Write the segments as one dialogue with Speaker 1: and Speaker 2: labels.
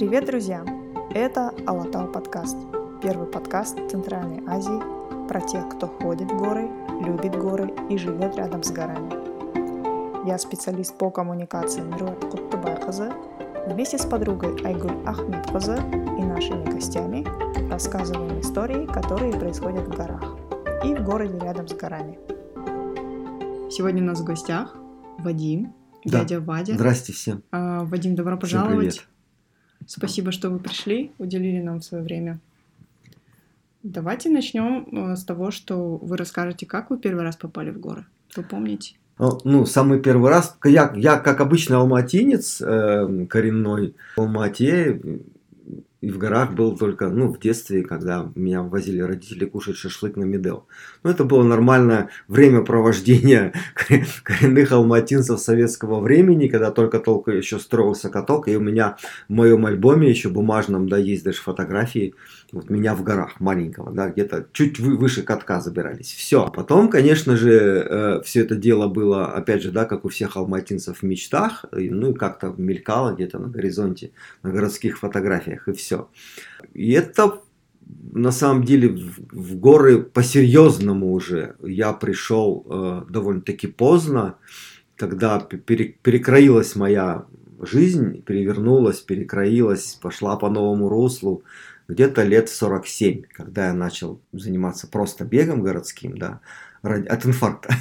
Speaker 1: Привет, друзья! Это Алатау подкаст. Первый подкаст Центральной Азии про тех, кто ходит в горы, любит горы и живет рядом с горами. Я специалист по коммуникации Мируат Куттубайкызы. Вместе с подругой Айгуль Ахмедкызы и нашими гостями рассказываем истории, которые происходят в горах и в городе рядом с горами. Сегодня у нас в гостях Вадим,
Speaker 2: Да.
Speaker 1: дядя Вадя.
Speaker 2: Здрасте всем.
Speaker 1: А, Вадим, добро
Speaker 2: Всем
Speaker 1: пожаловать.
Speaker 2: привет.
Speaker 1: Спасибо, что вы пришли, уделили нам свое время. Давайте начнем э, с того, что вы расскажете, как вы первый раз попали в горы. Вы помните?
Speaker 2: Ну, самый первый раз, я, я как обычный алматинец, э, коренной в Алмате, и в горах был только, ну, в детстве, когда меня возили родители кушать шашлык на Медел. Ну, это было нормальное времяпровождение коренных алматинцев советского времени, когда только-только еще строился каток, и у меня в моем альбоме еще бумажном, да, есть даже фотографии, вот меня в горах маленького, да, где-то чуть вы- выше катка забирались. Все. А потом, конечно же, все это дело было, опять же, да, как у всех алматинцев в мечтах, и, ну и как-то мелькало где-то на горизонте, на городских фотографиях, и все. И это на самом деле в, в горы по-серьезному уже я пришел э, довольно-таки поздно, когда пере- перекроилась моя жизнь, перевернулась, перекроилась, пошла по новому руслу где-то лет в 47, когда я начал заниматься просто бегом городским, да, ради- от инфаркта,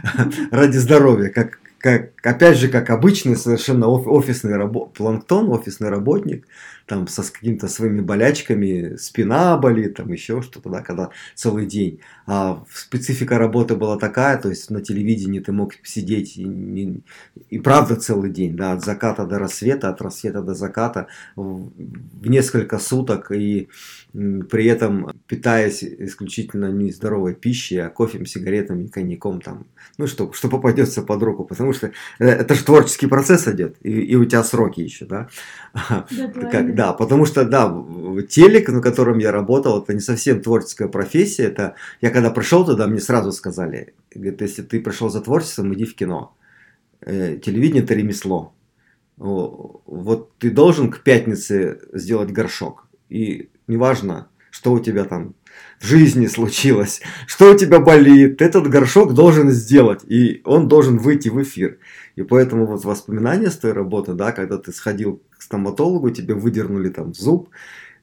Speaker 2: ради здоровья, как, как, опять же, как обычный совершенно оф- офисный рабо- планктон, офисный работник, там со с какими-то своими болячками, спина болит, там еще что-то, да, когда целый день. А специфика работы была такая, то есть на телевидении ты мог сидеть и, не- и правда целый день, да, от заката до рассвета, от рассвета до заката, в, в несколько суток, и при этом питаясь исключительно не здоровой пищей, а кофем, сигаретами, коньяком, там, ну, что, что попадется под руку, потому что э, это же творческий процесс идет, и, и у тебя сроки еще, да. Как, да, потому что, да, телек, на котором я работал, это не совсем творческая профессия. Это я когда пришел туда, мне сразу сказали, говорит, если ты пришел за творчеством, иди в кино. Э, телевидение это ремесло. Вот ты должен к пятнице сделать горшок. И неважно, что у тебя там в жизни случилось, что у тебя болит, этот горшок должен сделать, и он должен выйти в эфир. И поэтому вот воспоминания с той работы, да, когда ты сходил стоматологу, тебе выдернули там зуб,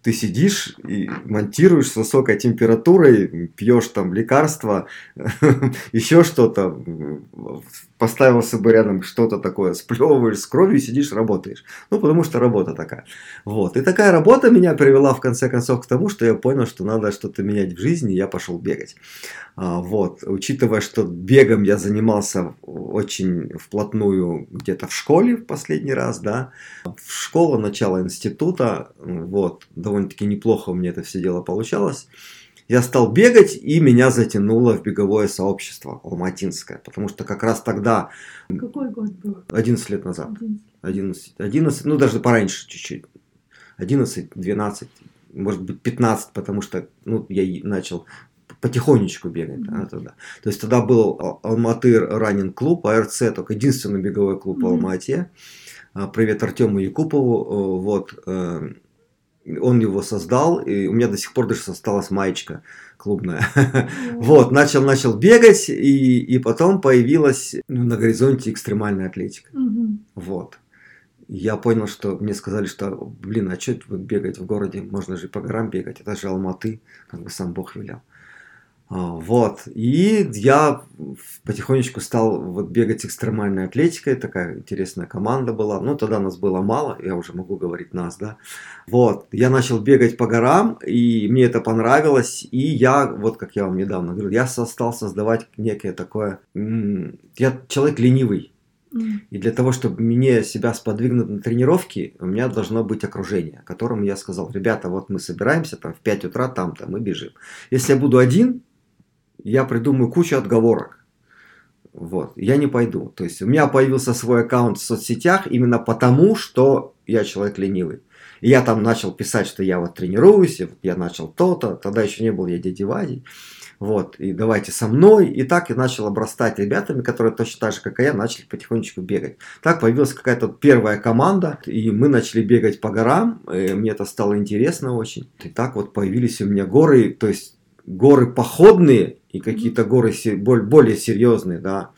Speaker 2: ты сидишь и монтируешь с высокой температурой, пьешь там лекарства, еще что-то, поставил себе рядом что-то такое, сплевываешь с кровью, сидишь, работаешь. Ну, потому что работа такая. Вот. И такая работа меня привела в конце концов к тому, что я понял, что надо что-то менять в жизни, и я пошел бегать. А, Вот. Учитывая, что бегом я занимался очень вплотную где-то в школе в последний раз, да, в школа, начало института, вот, довольно-таки неплохо у меня это все дело получалось. Я стал бегать, и меня затянуло в беговое сообщество алматинское, потому что как раз тогда,
Speaker 3: Какой год был?
Speaker 2: 11 лет назад,
Speaker 3: Один.
Speaker 2: 11, 11 ну даже пораньше чуть-чуть, 11, 12, может быть 15, потому что ну, я начал потихонечку бегать. да,
Speaker 3: Мгм.
Speaker 2: тогда. То есть тогда был Ал- Алматы Раннинг клуб, АРЦ, только единственный беговой клуб в
Speaker 3: Мгм.
Speaker 2: Алмате. А, Привет Артему Якупову. э, Вот, э, он его создал, и у меня до сих пор даже осталась маечка клубная. Вот, начал, начал бегать, и, и потом появилась ну, на горизонте экстремальная атлетика. Вот. Я понял, что мне сказали, что, блин, а что бегать в городе? Можно же по горам бегать, это же Алматы, как бы сам Бог велел. А, Вот. И я потихонечку стал вот бегать экстремальной атлетикой. Такая интересная команда была. Ну, тогда нас было мало, я уже могу говорить нас, да. Вот. Я начал бегать по горам, и мне это понравилось. И я, вот как я вам недавно говорил, я стал создавать некое такое... Я человек ленивый. И для того, чтобы мне себя сподвигнуть на тренировки, у меня должно быть окружение, которому я сказал, ребята, вот мы собираемся там в 5 утра там-то, мы бежим. Если я буду один, я придумаю кучу отговорок. Вот, я не пойду. То есть у меня появился свой аккаунт в соцсетях именно потому, что я человек ленивый. И я там начал писать, что я вот тренируюсь, вот я начал то-то, тогда еще не был я дядей Вадей. Вот, и давайте со мной. И так я начал обрастать ребятами, которые точно так же, как и я, начали потихонечку бегать. Так появилась какая-то первая команда, и мы начали бегать по горам. И мне это стало интересно очень. И так вот появились у меня горы, то есть горы походные и какие-то горы более серьезные, да,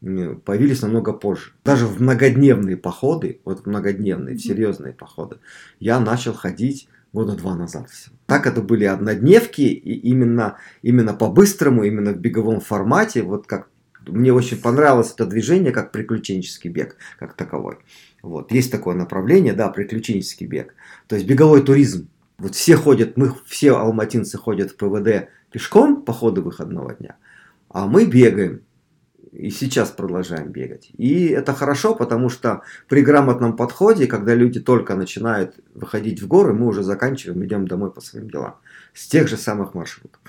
Speaker 2: появились намного позже. Даже в многодневные походы, вот многодневные, в серьезные походы, я начал ходить года два назад всего. Так это были однодневки, и именно, именно по-быстрому, именно в беговом формате, вот как мне очень понравилось это движение, как приключенческий бег, как таковой. Вот. Есть такое направление, да, приключенческий бег. То есть беговой туризм. Вот все ходят, мы все алматинцы ходят в ПВД пешком по ходу выходного дня, а мы бегаем и сейчас продолжаем бегать. И это хорошо, потому что при грамотном подходе, когда люди только начинают выходить в горы, мы уже заканчиваем, идем домой по своим делам. С тех же самых маршрутов.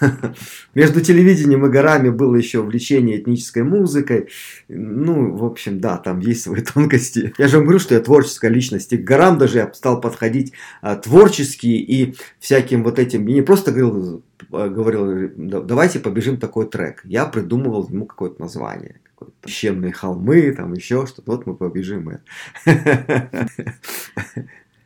Speaker 2: Между телевидением и горами было еще увлечение этнической музыкой. Ну, в общем, да, там есть свои тонкости. Я же вам говорю, что я творческая личность. И к горам даже я стал подходить а, творчески и всяким вот этим. И не просто говорил, говорил, давайте побежим такой трек. Я придумывал ему какое-то название. Песчаные холмы, там еще что-то. Вот мы побежим.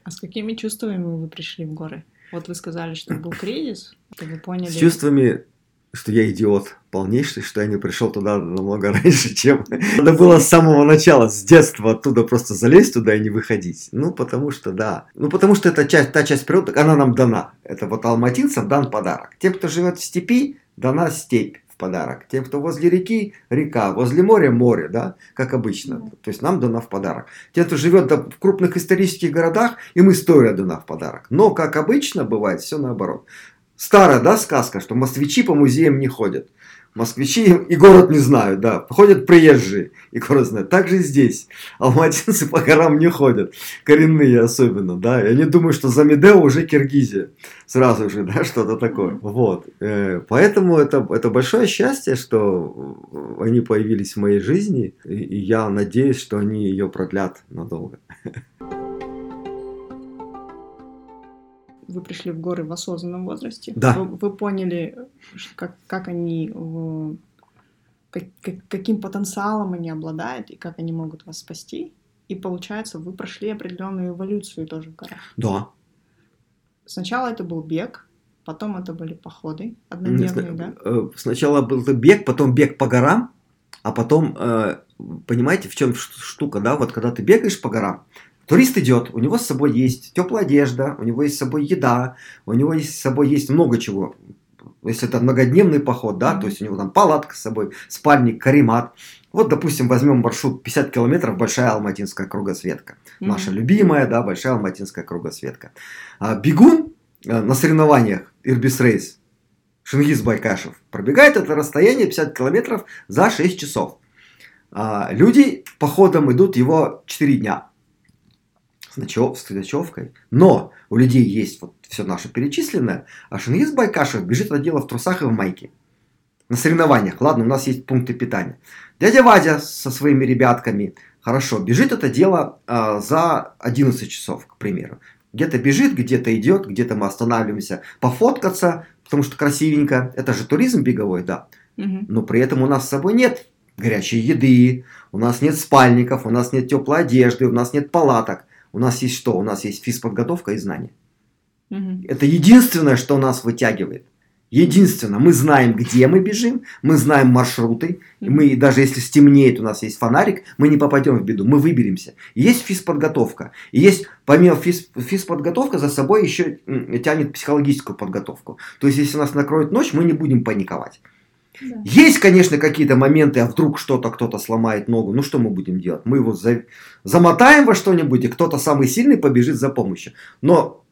Speaker 1: А с какими чувствами вы пришли в горы? Вот вы сказали, что был кризис, вы поняли...
Speaker 2: С чувствами, что я идиот полнейший, что я не пришел туда намного раньше, чем... Надо было с самого начала, с детства оттуда просто залезть туда и не выходить. Ну, потому что, да. Ну, потому что это часть, та часть природы, она нам дана. Это вот алматинцам дан подарок. Тем, кто живет в степи, дана степь подарок. Тем, кто возле реки, река, возле моря, море, да, как обычно. То есть нам дана в подарок. Тем, кто живет в крупных исторических городах, им история дана в подарок. Но, как обычно бывает, все наоборот. Старая, да, сказка, что москвичи по музеям не ходят. Москвичи и город не знают, да. Ходят приезжие и город знают. Так же здесь. Алматинцы по горам не ходят. Коренные особенно, да. Я не думаю, что за Медео уже Киргизия. Сразу же, да, что-то такое. Вот. Э, поэтому это, это большое счастье, что они появились в моей жизни. И я надеюсь, что они ее продлят надолго.
Speaker 1: вы пришли в горы в осознанном возрасте.
Speaker 2: Да.
Speaker 1: Вы, вы поняли, как, как они, как, как, каким потенциалом они обладают и как они могут вас спасти. И получается, вы прошли определенную эволюцию тоже в горах.
Speaker 2: Да.
Speaker 1: Сначала это был бег, потом это были походы однодневные, да?
Speaker 2: Э, сначала был бег, потом бег по горам, а потом, э, понимаете, в чем штука, да? Вот когда ты бегаешь по горам, Турист идет, у него с собой есть теплая одежда, у него есть с собой еда, у него есть с собой есть много чего. Если это многодневный поход, да, то есть у него там палатка с собой, спальник, каремат. Вот, допустим, возьмем маршрут 50 километров, большая алматинская кругосветка. Mm-hmm. Наша любимая, да, большая алматинская кругосветка. А, бегун а, на соревнованиях Ирбис Рейс, Шингиз Байкашев, пробегает это расстояние 50 километров за 6 часов. А, люди походом идут его 4 дня с, ночев, с ночевкой. Но у людей есть вот все наше перечисленное, а Шингиз Байкашев бежит это дело в трусах и в майке. На соревнованиях. Ладно, у нас есть пункты питания. Дядя Вадя со своими ребятками, хорошо, бежит это дело э, за 11 часов, к примеру. Где-то бежит, где-то идет, где-то мы останавливаемся пофоткаться, потому что красивенько. Это же туризм беговой, да. Угу. Но при этом у нас с собой нет горячей еды, у нас нет спальников, у нас нет теплой одежды, у нас нет палаток. У нас есть что? У нас есть физподготовка и знания. Угу. Это единственное, что нас вытягивает. Единственное, мы знаем, где мы бежим, мы знаем маршруты, и мы даже если стемнеет, у нас есть фонарик, мы не попадем в беду, мы выберемся. Есть физподготовка. И есть, помимо физ, физподготовка, за собой еще тянет психологическую подготовку. То есть, если нас накроет ночь, мы не будем паниковать. Да. Есть, конечно, какие-то моменты, а вдруг что-то кто-то сломает ногу, ну что мы будем делать? Мы его за... замотаем во что-нибудь, и кто-то самый сильный побежит за помощью. Но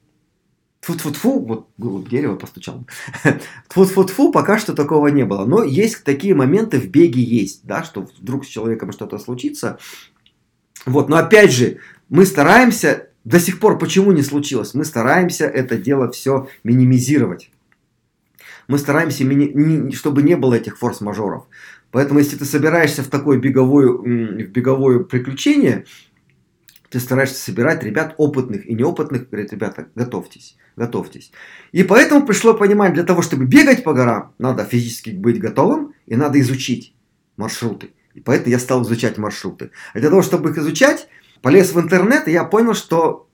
Speaker 2: Тфу-тфу-тфу, вот в дерево постучал. Тфу-тфу-тфу, пока что такого не было. Но есть такие моменты в беге есть, да, что вдруг с человеком что-то случится. Вот, но опять же, мы стараемся, до сих пор почему не случилось, мы стараемся это дело все минимизировать мы стараемся, чтобы не было этих форс-мажоров. Поэтому, если ты собираешься в такое беговое, в беговое приключение, ты стараешься собирать ребят опытных и неопытных, говорит, ребята, готовьтесь, готовьтесь. И поэтому пришло понимание, для того, чтобы бегать по горам, надо физически быть готовым и надо изучить маршруты. И поэтому я стал изучать маршруты. А для того, чтобы их изучать, полез в интернет, и я понял, что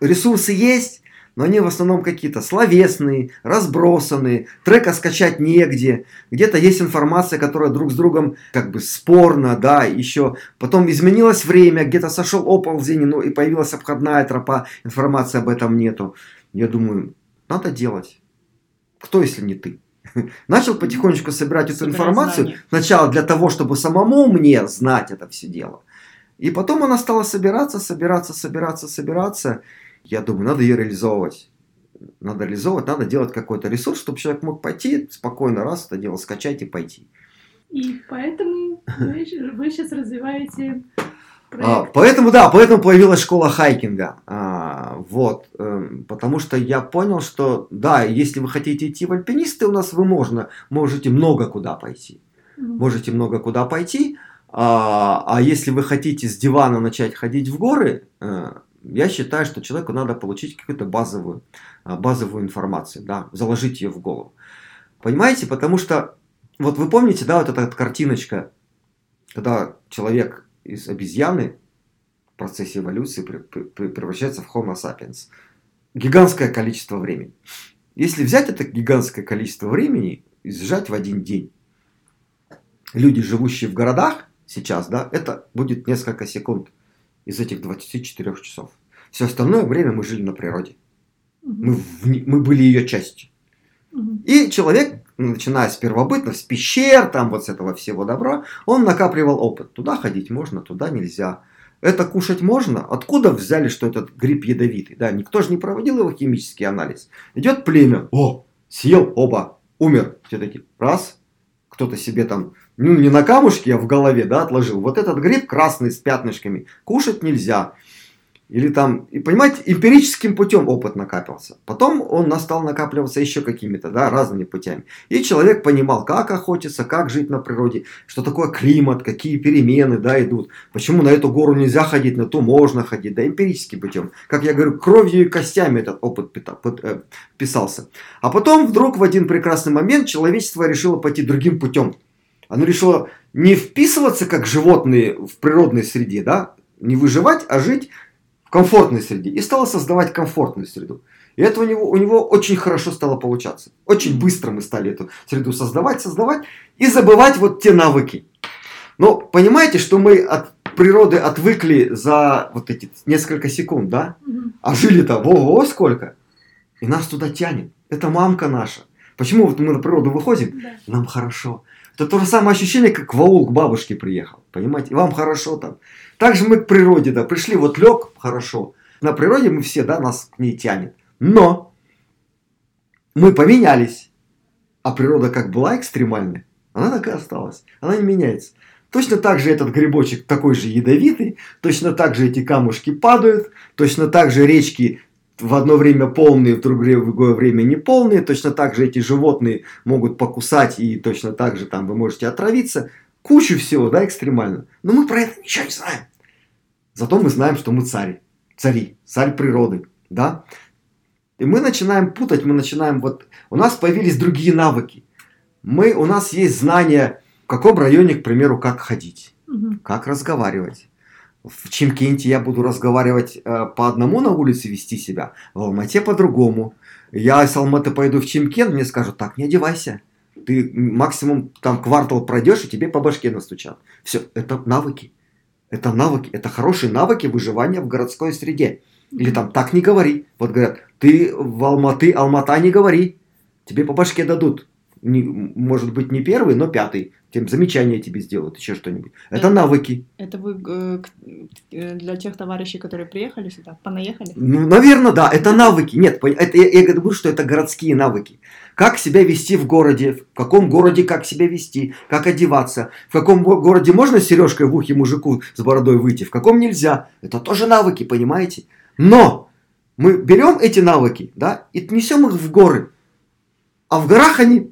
Speaker 2: ресурсы есть, но они в основном какие-то словесные, разбросанные, трека скачать негде, где-то есть информация, которая друг с другом как бы спорна, да, еще потом изменилось время, где-то сошел оползень, ну и появилась обходная тропа, информации об этом нету. Я думаю, надо делать. Кто, если не ты? Начал потихонечку собирать эту информацию, знания. сначала для того, чтобы самому мне знать это все дело. И потом она стала собираться, собираться, собираться, собираться. Я думаю, надо ее реализовывать. Надо реализовывать, надо делать какой-то ресурс, чтобы человек мог пойти спокойно раз это дело скачать и пойти.
Speaker 3: И поэтому вы, вы сейчас развиваете
Speaker 2: а, поэтому, да, поэтому появилась школа хайкинга. А, вот, э, потому что я понял, что, да, если вы хотите идти в альпинисты, у нас вы можно, можете много куда пойти. Можете много куда пойти. А, а если вы хотите с дивана начать ходить в горы, э, я считаю, что человеку надо получить какую-то базовую, а, базовую информацию, да, заложить ее в голову. Понимаете? Потому что, вот вы помните, да, вот эта картиночка, когда человек из обезьяны в процессе эволюции превращается в Homo sapiens. Гигантское количество времени. Если взять это гигантское количество времени и сжать в один день, люди, живущие в городах сейчас, да, это будет несколько секунд из этих 24 часов. Все остальное время мы жили на природе. Мы, в, мы были ее частью. И человек, начиная с первобытных, с пещер, там вот с этого всего добра, он накапливал опыт. Туда ходить можно, туда нельзя. Это кушать можно? Откуда взяли, что этот гриб ядовитый? Да, никто же не проводил его химический анализ. Идет племя, о, съел, оба, умер. Все таки раз, кто-то себе там, ну не на камушке, а в голове, да, отложил. Вот этот гриб красный с пятнышками, кушать нельзя. Или там, и понимаете, эмпирическим путем опыт накапливался. Потом он стал накапливаться еще какими-то, да, разными путями. И человек понимал, как охотиться, как жить на природе, что такое климат, какие перемены, да, идут. Почему на эту гору нельзя ходить, на ту можно ходить, да, эмпирическим путем. Как я говорю, кровью и костями этот опыт э, писался. А потом вдруг в один прекрасный момент человечество решило пойти другим путем. Оно решило не вписываться как животные в природной среде, да, не выживать, а жить комфортной среде и стала создавать комфортную среду. И это у него, у него очень хорошо стало получаться. Очень быстро мы стали эту среду создавать, создавать и забывать вот те навыки. Но понимаете, что мы от природы отвыкли за вот эти несколько секунд, да? А жили-то, ого, сколько. И нас туда тянет. Это мамка наша. Почему вот мы на природу выходим? Да. Нам хорошо. Это то же самое ощущение, как в аул к бабушке приехал. Понимаете? И вам хорошо там. Так же мы к природе, да, пришли, вот лег, хорошо. На природе мы все, да, нас к ней тянет. Но мы поменялись. А природа как была экстремальная, она так и осталась. Она не меняется. Точно так же этот грибочек такой же ядовитый, точно так же эти камушки падают, точно так же речки в одно время полные, в другое время не полные, точно так же эти животные могут покусать и точно так же там вы можете отравиться. Кучу всего, да, экстремально. Но мы про это ничего не знаем. Зато мы знаем, что мы цари. Цари. Царь природы. Да? И мы начинаем путать, мы начинаем вот... У нас появились другие навыки. Мы, у нас есть знания, в каком районе, к примеру, как ходить, угу. как разговаривать. В Чимкенте я буду разговаривать э, по одному на улице вести себя, в Алмате по-другому. Я с Алматы пойду в Чимкент, мне скажут, так, не одевайся. Ты максимум там квартал пройдешь, и тебе по башке настучат. Все, это навыки. Это навыки, это хорошие навыки выживания в городской среде. Или там так не говори. Вот говорят, ты в Алматы, Алмата не говори. Тебе по башке дадут. Не, может быть не первый, но пятый. Тем замечания тебе сделают, еще что-нибудь. Это, это навыки.
Speaker 3: Это вы э, э, для тех товарищей, которые приехали сюда, понаехали?
Speaker 2: Ну, наверное, да. Это навыки. Нет, это, я, я говорю, что это городские навыки. Как себя вести в городе, в каком городе как себя вести, как одеваться, в каком городе можно с сережкой в ухе мужику с бородой выйти, в каком нельзя. Это тоже навыки, понимаете? Но мы берем эти навыки, да, и несем их в горы. А в горах они...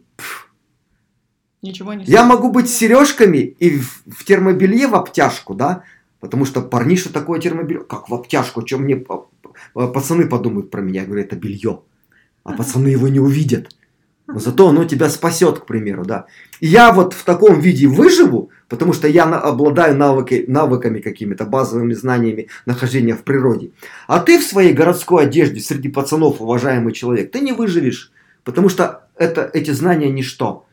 Speaker 3: Ничего не
Speaker 2: Я могу быть с сережками и в, в термобелье в обтяжку, да? Потому что парни, что такое термобелье? Как в обтяжку? Что мне пацаны подумают про меня? Я говорю, это белье. А пацаны его не увидят. Но зато оно тебя спасет, к примеру, да. И я вот в таком виде выживу, потому что я обладаю навыки, навыками какими-то, базовыми знаниями нахождения в природе. А ты в своей городской одежде среди пацанов, уважаемый человек, ты не выживешь, потому что это, эти знания ничто.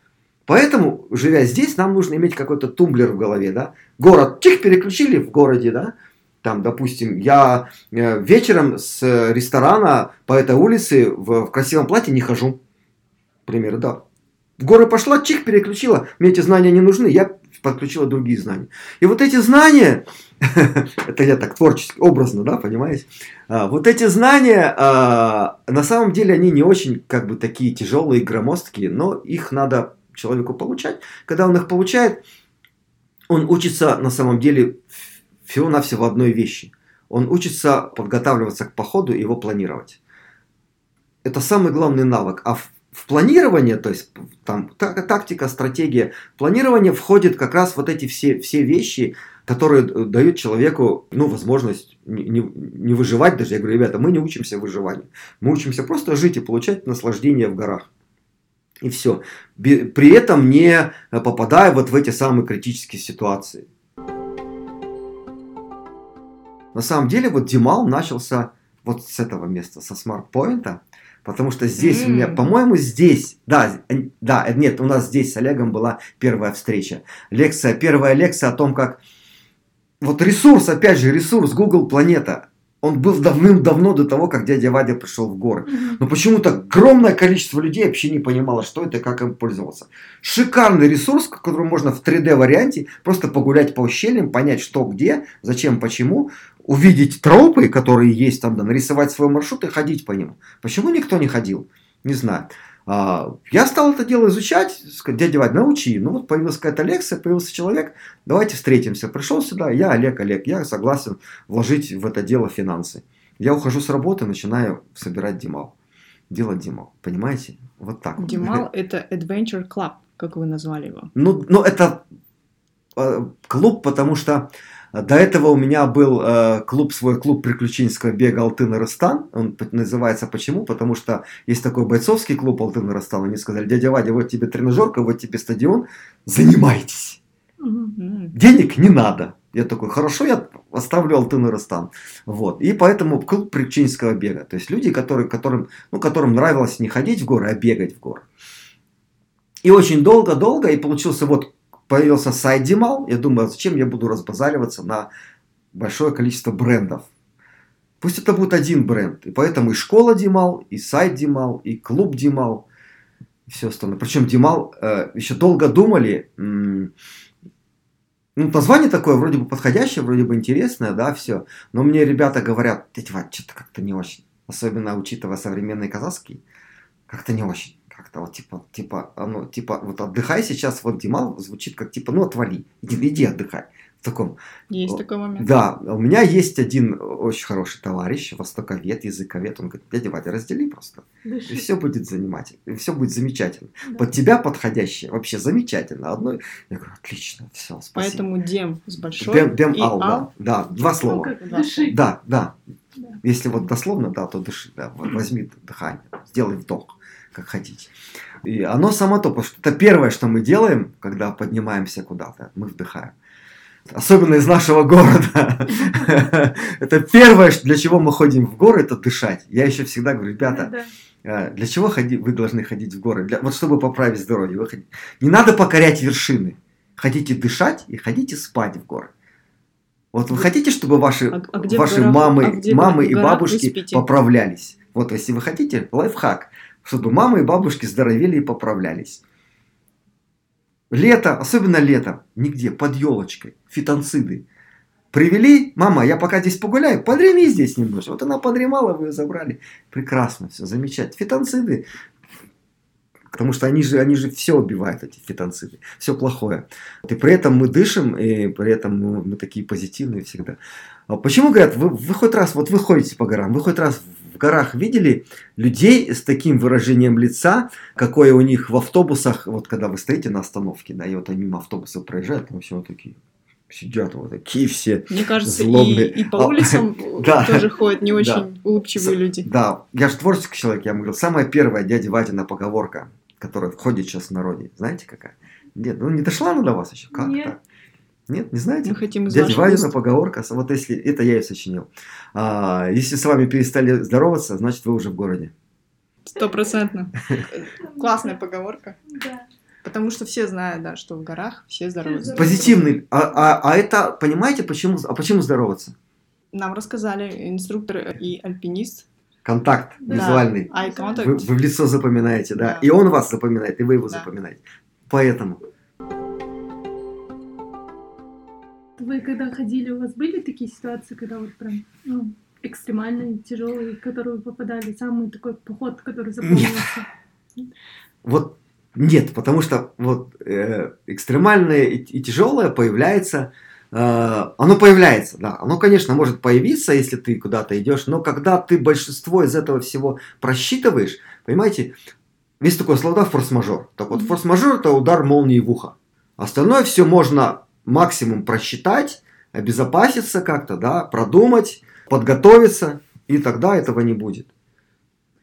Speaker 2: Поэтому, живя здесь, нам нужно иметь какой-то тумблер в голове, да. Город, чих, переключили в городе, да. Там, допустим, я э, вечером с ресторана по этой улице в, в красивом платье не хожу. К примеру, да. В горы пошла, чих, переключила. Мне эти знания не нужны, я подключила другие знания. И вот эти знания, это я так творчески, образно, да, понимаете? А, вот эти знания, а, на самом деле, они не очень, как бы, такие тяжелые, громоздкие, но их надо человеку получать. Когда он их получает, он учится, на самом деле, всего-навсего одной вещи. Он учится подготавливаться к походу и его планировать. Это самый главный навык. А в, в планирование, то есть там та- тактика, стратегия, планирование входит как раз вот эти все, все вещи, которые дают человеку ну, возможность не, не, не выживать даже. Я говорю, ребята, мы не учимся выживанию. Мы учимся просто жить и получать наслаждение в горах. И все. При этом не попадая вот в эти самые критические ситуации. На самом деле, вот Димал начался вот с этого места, со смарт-поинта, потому что здесь у меня, по-моему, здесь, да, да, нет, у нас здесь с Олегом была первая встреча. Лекция, первая лекция о том, как вот ресурс, опять же, ресурс Google Планета, он был давным-давно до того, как дядя Вадя пришел в горы. Но почему-то огромное количество людей вообще не понимало, что это и как им пользоваться. Шикарный ресурс, которым можно в 3D варианте просто погулять по ущельям, понять, что где, зачем, почему, увидеть тропы, которые есть там, да, нарисовать свой маршрут и ходить по нему. Почему никто не ходил? Не знаю. А, Я стал это дело изучать, сказать, дядя Вадь, научи. Ну вот появилась какая-то лекция, появился человек, давайте встретимся. Пришел сюда, я Олег, Олег, я согласен вложить в это дело финансы. Я ухожу с работы, начинаю собирать Димал. Делать Димал, понимаете? Вот так.
Speaker 3: Димал — это Adventure Club, как вы назвали его.
Speaker 2: Ну, ну это э, клуб, потому что до этого у меня был э, клуб, свой клуб приключенческого бега Алтын и Растан. Он называется почему? Потому что есть такой бойцовский клуб Алтын и Растан. Они сказали, дядя Вадя, вот тебе тренажерка, вот тебе стадион, занимайтесь. Денег не надо. Я такой, хорошо, я оставлю Алтын и Растан. Вот. И поэтому клуб приключенческого бега. То есть люди, которые, которым, ну, которым нравилось не ходить в горы, а бегать в горы. И очень долго-долго, и получился вот, появился сайт Димал. Я думаю, зачем я буду разбазариваться на большое количество брендов. Пусть это будет один бренд. И поэтому и школа Димал, и сайт Димал, и клуб Димал, и все остальное. Причем Димал э, еще долго думали, ну, название такое вроде бы подходящее, вроде бы интересное, да, все. Но мне ребята говорят, дядя Вадь, что-то как-то не очень. Особенно учитывая современный казахский, как-то не очень. Как-то вот типа, типа, оно, типа, вот отдыхай сейчас, вот Димал звучит как типа, ну отвали, иди, иди отдыхай. В таком.
Speaker 3: Есть такой момент.
Speaker 2: Да, у меня есть один очень хороший товарищ, востоковед, языковед. Он говорит, дядя Вадя, раздели просто. И все будет занимательно, и все будет замечательно.
Speaker 3: Да.
Speaker 2: Под тебя подходящее, вообще замечательно. Одно, я говорю, отлично, все, спасибо.
Speaker 3: Поэтому Дем с большой
Speaker 2: Дем, дем
Speaker 3: и
Speaker 2: ал, да.
Speaker 3: ал.
Speaker 2: Да, два
Speaker 3: Ну,
Speaker 2: слова.
Speaker 3: да.
Speaker 4: Дыши.
Speaker 2: Да, да.
Speaker 4: Да.
Speaker 2: Если вот дословно, да, то дыши, да, возьми дыхание, сделай вдох, как хотите. И оно само то, потому что это первое, что мы делаем, когда поднимаемся куда-то, мы вдыхаем. Особенно из нашего города. Это первое, для чего мы ходим в горы, это дышать. Я еще всегда говорю, ребята,
Speaker 4: Да.
Speaker 2: а, для чего ходи- вы должны ходить в горы? Для, вот чтобы поправить здоровье. Вы Не надо покорять вершины. Хотите дышать и хотите спать в горы. Вот вы хотите, чтобы ваши,
Speaker 3: А- а
Speaker 2: ваши
Speaker 3: горах-
Speaker 2: мамы,
Speaker 3: а где
Speaker 2: мамы и бабушки поправлялись. Вот если вы хотите, лайфхак, чтобы мамы и бабушки здоровели и поправлялись. Лето, особенно летом, нигде, под елочкой, фитонциды. Привели, мама, я пока здесь погуляю, подреми здесь немножко. Вот она подремала, вы ее забрали. Прекрасно, все, замечательно. Фитонциды, потому что они же, они же все убивают, эти фитонциды, все плохое. И при этом мы дышим, и при этом мы, мы такие позитивные всегда. А почему говорят, вы, вы хоть раз, вот вы ходите по горам, вы хоть раз в горах видели людей с таким выражением лица, какое у них в автобусах, вот когда вы стоите на остановке, да, и вот они мимо автобусов проезжают, там все вот такие сидят вот такие все
Speaker 3: Мне кажется,
Speaker 2: злобные.
Speaker 3: и, и по
Speaker 2: А,
Speaker 3: улицам
Speaker 2: да.
Speaker 3: тоже ходят не
Speaker 2: Да.
Speaker 3: очень улыбчивые
Speaker 2: С-
Speaker 3: люди.
Speaker 2: Да, я же творческий человек, я вам говорил, самая первая дядя Ватина поговорка, которая входит сейчас в народе, знаете какая? Нет, ну не дошла она до вас еще? Как
Speaker 4: Нет.
Speaker 2: так? Нет, не знаете?
Speaker 3: Мы хотим из
Speaker 2: Дядя Вадина
Speaker 3: уст.
Speaker 2: поговорка, вот если это я и сочинил. А, если с вами перестали здороваться, значит вы уже в городе.
Speaker 3: Стопроцентно. Классная поговорка.
Speaker 4: Да.
Speaker 3: Потому что все знают, да, что в горах все здороваются.
Speaker 2: Позитивный. А, а, а это, понимаете, почему, а почему здороваться?
Speaker 3: Нам рассказали инструктор и альпинист.
Speaker 2: Контакт
Speaker 4: Да.
Speaker 2: визуальный.
Speaker 3: Eye contact.
Speaker 2: Вы, вы в лицо запоминаете, да.
Speaker 3: Да.
Speaker 2: И он вас запоминает, и вы его
Speaker 3: Да.
Speaker 2: запоминаете. Поэтому.
Speaker 4: Вы когда ходили, у вас были такие ситуации, когда вот прям ну, экстремальные, тяжелые, в которые вы попадали? Самый такой поход, который запомнился?
Speaker 2: Вот нет, потому что вот э, экстремальное и, и тяжелое появляется, э, оно появляется, да, оно, конечно, может появиться, если ты куда-то идешь, но когда ты большинство из этого всего просчитываешь, понимаете, есть такое слово, да, форс-мажор. Так вот, форс-мажор это удар молнии в ухо. Остальное все можно максимум просчитать, обезопаситься как-то, да, продумать, подготовиться, и тогда этого не будет.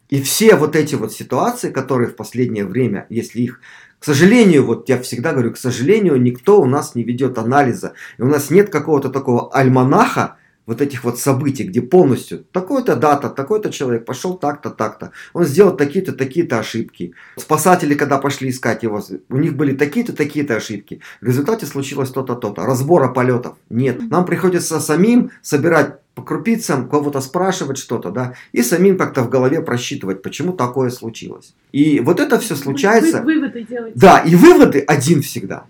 Speaker 2: И все вот эти вот ситуации, которые в последнее время, если их, к сожалению, вот я всегда говорю, к сожалению, никто у нас не ведет анализа. И у нас нет какого-то такого альманаха вот этих вот событий, где полностью такой-то дата, такой-то человек пошел так-то, так-то. Он сделал такие-то, такие-то ошибки. Спасатели, когда пошли искать его, у них были такие-то, такие-то ошибки. В результате случилось то-то, то-то. Разбора полетов нет. Нам приходится самим собирать по крупицам, кого-то спрашивать что-то, да, и самим как-то в голове просчитывать, почему такое случилось. И вот это все случается.
Speaker 4: Вы, выводы делаете.
Speaker 2: Да, и выводы один всегда.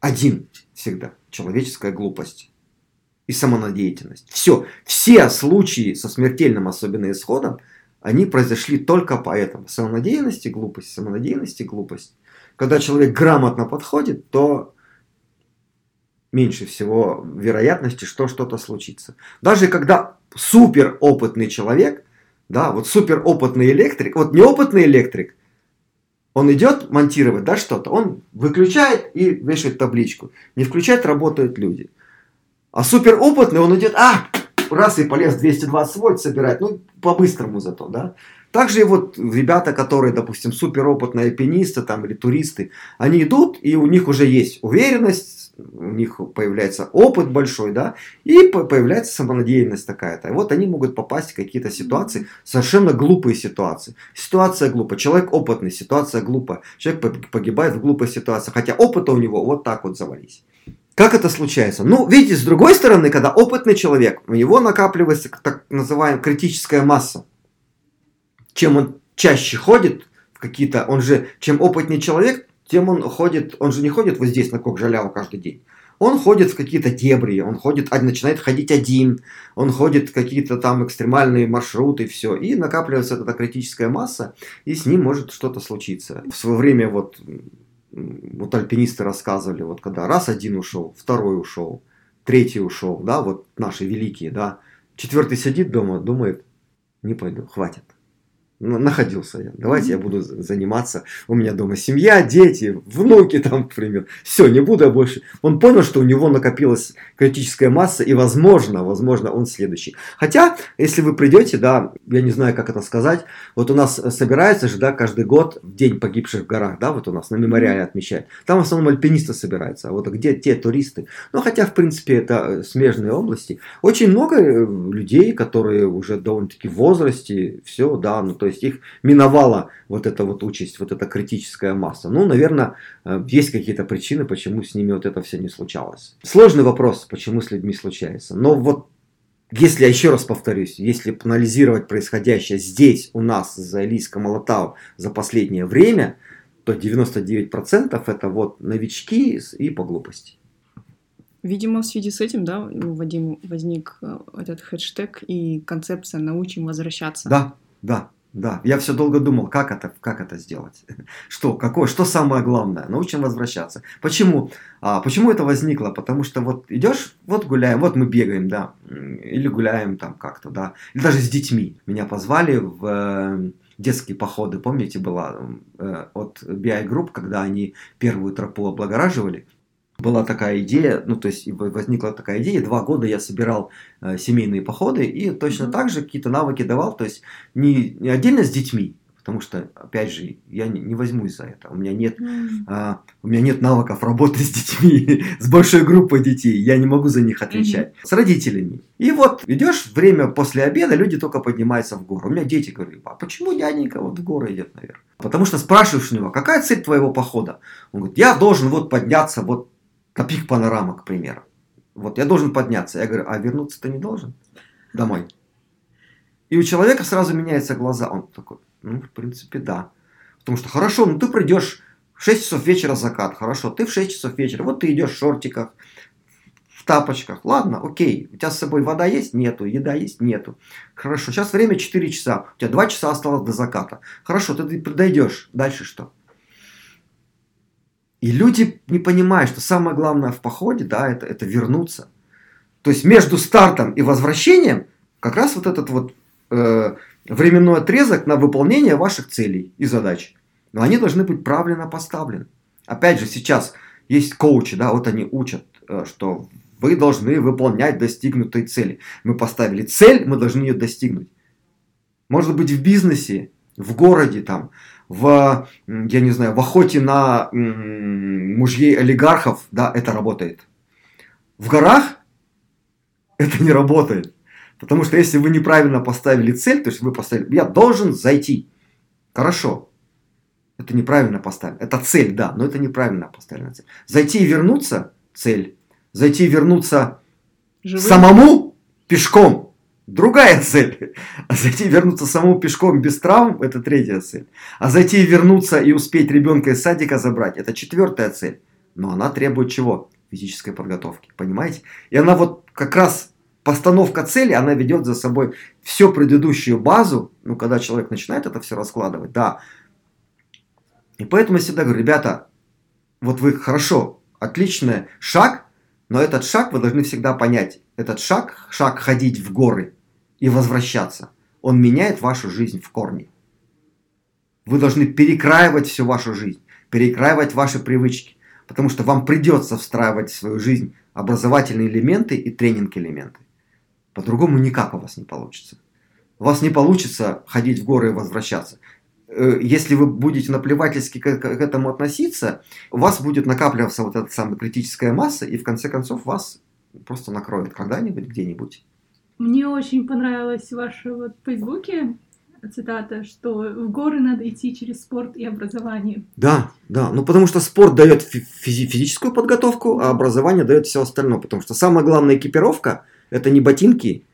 Speaker 2: Один всегда. Человеческая глупость и самонадеятельность. Все. Все случаи со смертельным особенно исходом, они произошли только поэтому. Самонадеянность и глупость, самонадеянность и глупость. Когда человек грамотно подходит, то меньше всего вероятности, что что-то случится. Даже когда супер опытный человек, да, вот супер опытный электрик, вот неопытный электрик, он идет монтировать, да, что-то, он выключает и вешает табличку. Не включает, работают люди. А супер опытный, он идет, а, раз и полез 220 вольт собирать, ну, по-быстрому зато, да. Также и вот ребята, которые, допустим, суперопытные альпинисты там, или туристы, они идут, и у них уже есть уверенность, у них появляется опыт большой, да, и по- появляется самонадеянность такая-то. И вот они могут попасть в какие-то ситуации, совершенно глупые ситуации. Ситуация глупая, человек опытный, ситуация глупая. Человек пог- погибает в глупой ситуации, хотя опыта у него вот так вот завались. Как это случается? Ну, видите, с другой стороны, когда опытный человек, у него накапливается так называемая критическая масса. Чем он чаще ходит в какие-то, он же, чем опытнее человек, тем он ходит, он же не ходит вот здесь на Кокжаляву каждый день. Он ходит в какие-то дебри, он ходит, а, начинает ходить один, он ходит в какие-то там экстремальные маршруты, все, и накапливается эта критическая масса, и с ним может что-то случиться. В свое время вот, вот альпинисты рассказывали, вот когда раз один ушел, второй ушел, третий ушел, да, вот наши великие, да, четвертый сидит дома, думает, не пойду, хватит. Находился я. Давайте я буду заниматься. У меня дома семья, дети, внуки там, к примеру. Все, не буду я больше. Он понял, что у него накопилась критическая масса, и возможно, возможно, он следующий. Хотя, если вы придете, да, я не знаю, как это сказать, вот у нас собирается же, да, каждый год в день погибших в горах, да, вот у нас на мемориале отмечают. Там в основном альпинисты собираются, а вот где те туристы? Ну, хотя, в принципе, это э, смежные области. Очень много э, людей, которые уже довольно-таки в возрасте, все, да, ну, то есть их миновала вот эта вот участь, вот эта критическая масса. Ну, наверное, э, есть какие-то причины, почему с ними вот это все не случалось. Сложный вопрос, почему с людьми случается. Но вот если, я еще раз повторюсь, если анализировать происходящее здесь у нас, за Элийском Алатау, за последнее время, то 99% это вот новички и по глупости.
Speaker 3: Видимо, в связи с этим, да, у Вадима возник э, этот хэштег и концепция «научим возвращаться».
Speaker 2: Да, да, Да, я все долго думал, как это, как это сделать. Что, какое, что самое главное? Научим возвращаться. Почему? А, почему это возникло? Потому что вот идешь, вот гуляем, вот мы бегаем, да, или гуляем там как-то, да, или даже с детьми. Меня позвали в э, детские походы, помните, была э, от BI Group, когда они первую тропу облагораживали, была такая идея, ну то есть возникла такая идея, два года я собирал э, семейные походы и точно так же какие-то навыки давал, то есть не, не отдельно с детьми, потому что, опять же, я не, не возьмусь за это, у меня нет, а, у меня нет навыков работы с детьми, с большой группой детей, я не могу за них отвечать, mm-hmm. с родителями. И вот идешь время после обеда, люди только поднимаются в гору. У меня дети говорят, а почему дяденька вот в горы идет наверх? Потому что спрашиваешь у него, какая цель твоего похода? Он говорит, я должен вот подняться вот на пик панорама, к примеру. Вот я должен подняться. Я говорю, а вернуться ты не должен домой. И у человека сразу меняются глаза. Он такой, ну, в принципе, да. Потому что, хорошо, ну ты придешь в 6 часов вечера закат, хорошо, ты в 6 часов вечера, вот ты идешь в шортиках, в тапочках, ладно, окей, у тебя с собой вода есть? Нету, еда есть? Нету. Хорошо, сейчас время 4 часа, у тебя 2 часа осталось до заката. Хорошо, ты подойдешь, дальше что? И люди не понимают, что самое главное в походе, да, это, это вернуться. То есть между стартом и возвращением как раз вот этот вот э, временной отрезок на выполнение ваших целей и задач. Но они должны быть правильно поставлены. Опять же, сейчас есть коучи, да, вот они учат, э, что вы должны выполнять достигнутые цели. Мы поставили цель, мы должны ее достигнуть. Может быть в бизнесе, в городе там, в, я не знаю, в охоте на мужей олигархов, да, это работает. В горах это не работает. Потому что если вы неправильно поставили цель, то есть вы поставили, я должен зайти. Хорошо. Это неправильно поставлено. Это цель, да, но это неправильно поставлена цель. Зайти и вернуться – цель. Зайти и вернуться Живым. самому пешком Другая цель. А зайти и вернуться самому пешком без травм – это третья цель. А зайти и вернуться и успеть ребенка из садика забрать – это четвертая цель. Но она требует чего? Физической подготовки. Понимаете? И она вот как раз постановка цели, она ведет за собой всю предыдущую базу, ну, когда человек начинает это все раскладывать, да. И поэтому я всегда говорю, ребята, вот вы хорошо, отличный шаг, но этот шаг вы должны всегда понять. Этот шаг, шаг ходить в горы и возвращаться, он меняет вашу жизнь в корне. Вы должны перекраивать всю вашу жизнь, перекраивать ваши привычки, потому что вам придется встраивать в свою жизнь образовательные элементы и тренинг-элементы. По-другому никак у вас не получится. У вас не получится ходить в горы и возвращаться. Э, если вы будете наплевательски к, к этому относиться, у вас будет накапливаться вот эта самая критическая масса, и в конце концов вас просто накроет когда-нибудь, где-нибудь.
Speaker 4: Мне очень понравилась ваша вот в Фейсбуке цитата, что в горы надо идти через спорт и образование.
Speaker 2: Да, да, ну потому что спорт дает физи- физическую подготовку, а образование дает все остальное, потому что самая главная экипировка это не ботинки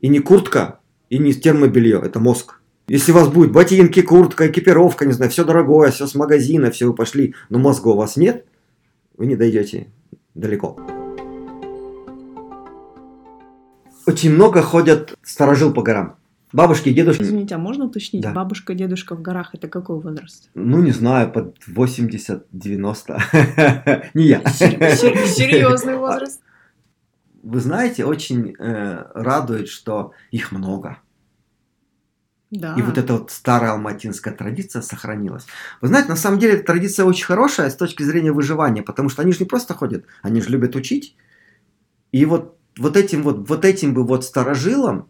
Speaker 2: и не куртка и не термобелье, это мозг. Если у вас будет ботинки, куртка, экипировка, не знаю, все дорогое, все с магазина, все вы пошли, но мозга у вас нет, вы не дойдете далеко. Очень много ходят сторожил по горам. Бабушки и дедушки.
Speaker 3: Извините, а можно уточнить? Да. Бабушка, дедушка в горах это какой возраст?
Speaker 2: Ну, не знаю, под 80-90. Не я.
Speaker 3: Серьезный возраст.
Speaker 2: Вы знаете, очень э, радует, что их много.
Speaker 3: Да.
Speaker 2: И вот эта вот старая алматинская традиция сохранилась. Вы знаете, на самом деле традиция очень хорошая с точки зрения выживания, потому что они же не просто ходят, они же любят учить. И вот, вот этим вот, вот этим бы вот старожилам,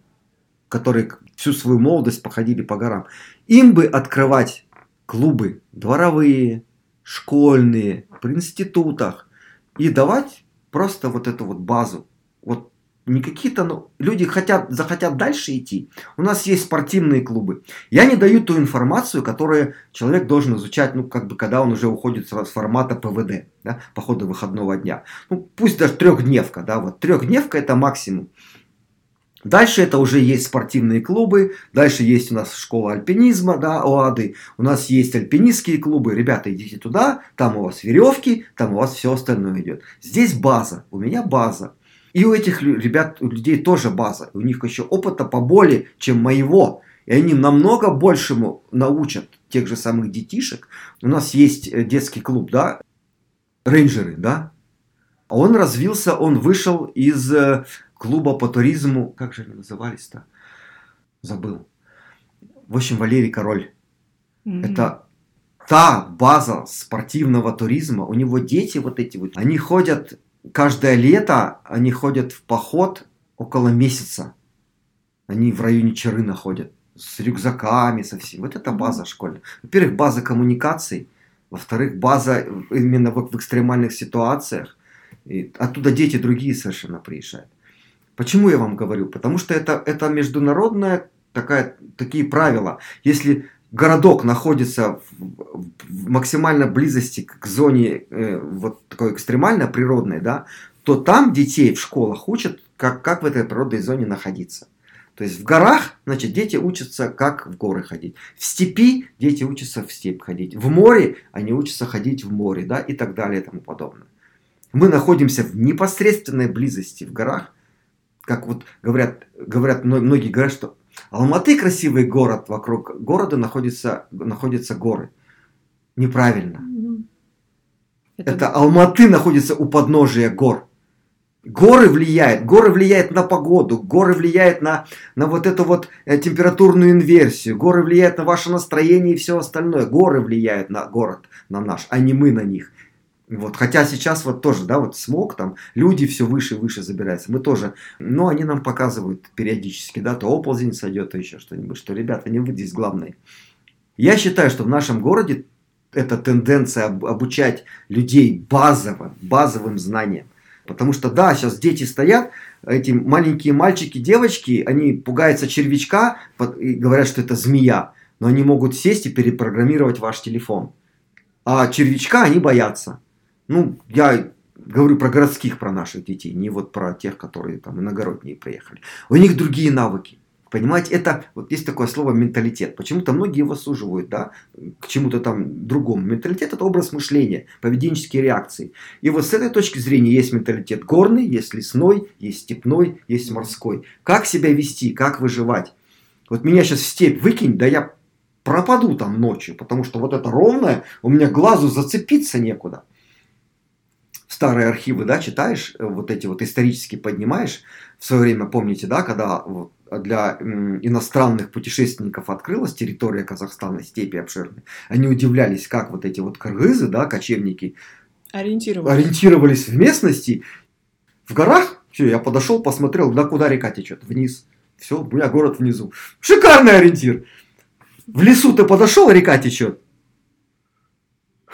Speaker 2: которые всю свою молодость походили по горам, им бы открывать клубы дворовые, школьные, при институтах и давать просто вот эту вот базу. Вот не какие-то, ну, люди хотят, захотят дальше идти. У нас есть спортивные клубы. Я не даю ту информацию, которую человек должен изучать, ну, как бы, когда он уже уходит с формата ПВД, да, по ходу выходного дня. Ну, пусть даже трехдневка, да, вот трехдневка это максимум. Дальше это уже есть спортивные клубы, дальше есть у нас школа альпинизма, да, ОАДы, у нас есть альпинистские клубы, ребята, идите туда, там у вас веревки, там у вас все остальное идет. Здесь база, у меня база. И у этих ребят, у людей тоже база. У них еще опыта поболее, чем моего. И они намного большему научат тех же самых детишек. У нас есть э, детский клуб, да, рейнджеры, да. А Он развился, он вышел из э, клуба по туризму, как же они назывались-то? Забыл. В общем, Валерий Король.
Speaker 3: М.
Speaker 2: Это та база спортивного туризма. У него дети вот эти вот, они ходят каждое лето, они ходят в поход около месяца. Они в районе Чарына ходят с рюкзаками, со всем. Вот это база школьная. Во-первых, база коммуникаций. Во-вторых, база именно вот в экстремальных ситуациях. И оттуда дети другие совершенно приезжают. Почему я вам говорю? Потому что это, это международная такая, такие правила. Если городок находится в, в максимальной близости к зоне э, вот такой экстремально природной, да, то там детей в школах учат, как, как в этой природной зоне находиться. То есть в горах, значит, дети учатся, как в горы ходить. В степи дети учатся в степь ходить. В море они учатся ходить в море, да, и так далее и тому подобное. Мы находимся в непосредственной близости в горах. Как вот говорят, говорят мно- многие говорят, что Алматы красивый город, вокруг города находятся, находятся горы. Неправильно.
Speaker 4: Мгм.
Speaker 2: Это Алматы находится у подножия гор. Горы влияют, горы влияют на погоду, горы влияют на, на вот эту вот э, температурную инверсию, горы влияют на ваше настроение и все остальное. Горы влияют на город, на наш, а не мы на них. Вот, хотя сейчас вот тоже, да, вот смог там, люди все выше и выше забираются. Мы тоже, но они нам показывают периодически, да, то оползень сойдет, то еще что-нибудь, что, ребята, не вы здесь главные. Я считаю, что в нашем городе эта тенденция об- обучать людей базовым, базовым знаниям. Потому что, да, сейчас дети стоят, эти маленькие мальчики, девочки, они пугаются червячка и говорят, что это змея. Но они могут сесть и перепрограммировать ваш телефон. А червячка они боятся. Ну, я говорю про городских, про наших детей, не вот про тех, которые там иногородние приехали. У них другие навыки. Понимаете, это вот есть такое слово менталитет. Почему-то многие его суживают, да, к чему-то там другому. Менталитет это образ мышления, поведенческие реакции. И вот с этой точки зрения есть менталитет горный, есть лесной, есть степной, есть морской. Как себя вести, как выживать. Вот меня сейчас в степь выкинь, да я пропаду там ночью, потому что вот это ровное, у меня глазу зацепиться некуда. Старые архивы, да, читаешь, э, вот эти вот исторически поднимаешь. В свое время, помните, да, когда для иностранных путешественников открылась территория Казахстана, степи обширные, они удивлялись, как вот эти вот кыргызы, да, кочевники,
Speaker 3: Ориентироваться.
Speaker 2: ориентировались в местности. В горах, все, я подошел, посмотрел, да куда река течет, вниз. Все, у меня город внизу. Шикарный ориентир. В лесу ты подошел, река течет.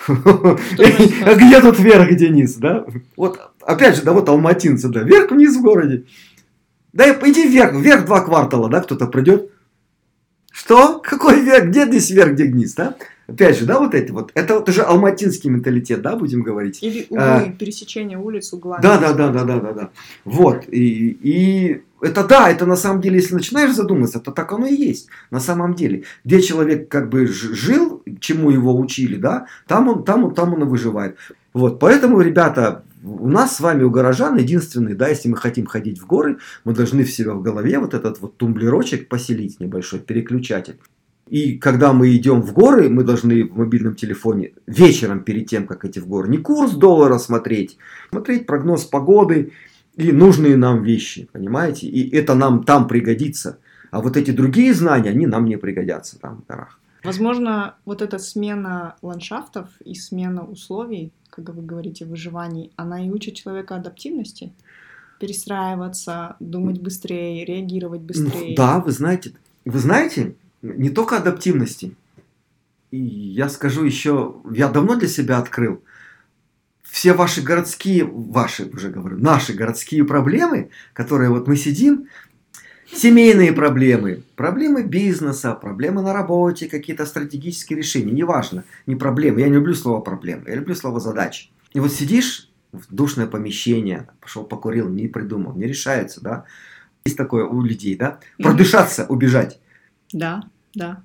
Speaker 2: А где тут вверх, где низ, да? Вот, опять же, да, вот алматинцы, да, вверх-вниз в городе. Да иди вверх, вверх два квартала, да, кто-то придет. Что? Какой вверх? Где здесь вверх, где вниз, да? Опять же, да, вот эти вот. Это вот уже алматинский менталитет, да, будем говорить.
Speaker 3: Или углы,
Speaker 2: А.
Speaker 3: пересечение улиц углами.
Speaker 2: Да, да, да, да, да, да, да. Вот. И, и это да, это на самом деле, если начинаешь задумываться, то так оно и есть. На самом деле. Где человек как бы жил, чему его учили, да, там он, там он, там он и выживает. Вот. Поэтому, ребята, у нас с вами, у горожан, единственный, да, если мы хотим ходить в горы, мы должны в себя в голове вот этот вот тумблерочек поселить небольшой, переключатель. И когда мы идем в горы, мы должны в мобильном телефоне вечером перед тем, как идти в горы, не курс доллара смотреть, смотреть прогноз погоды и нужные нам вещи, понимаете? И это нам там пригодится. А вот эти другие знания, они нам не пригодятся там в горах.
Speaker 3: Возможно, вот эта смена ландшафтов и смена условий, как вы говорите, выживаний, она и учит человека адаптивности? Перестраиваться, думать быстрее, реагировать быстрее.
Speaker 2: Ну, Да, вы знаете, вы знаете, не только адаптивности. И я скажу еще, я давно для себя открыл, все ваши городские, ваши уже говорю, наши городские проблемы, которые вот мы сидим, семейные проблемы, проблемы бизнеса, проблемы на работе, какие-то стратегические решения, неважно, не проблемы, я не люблю слово проблемы, я люблю слово задачи. И вот сидишь в душное помещение, пошел покурил, не придумал, не решается, да, есть такое у людей, да, продышаться, убежать
Speaker 3: Да, да.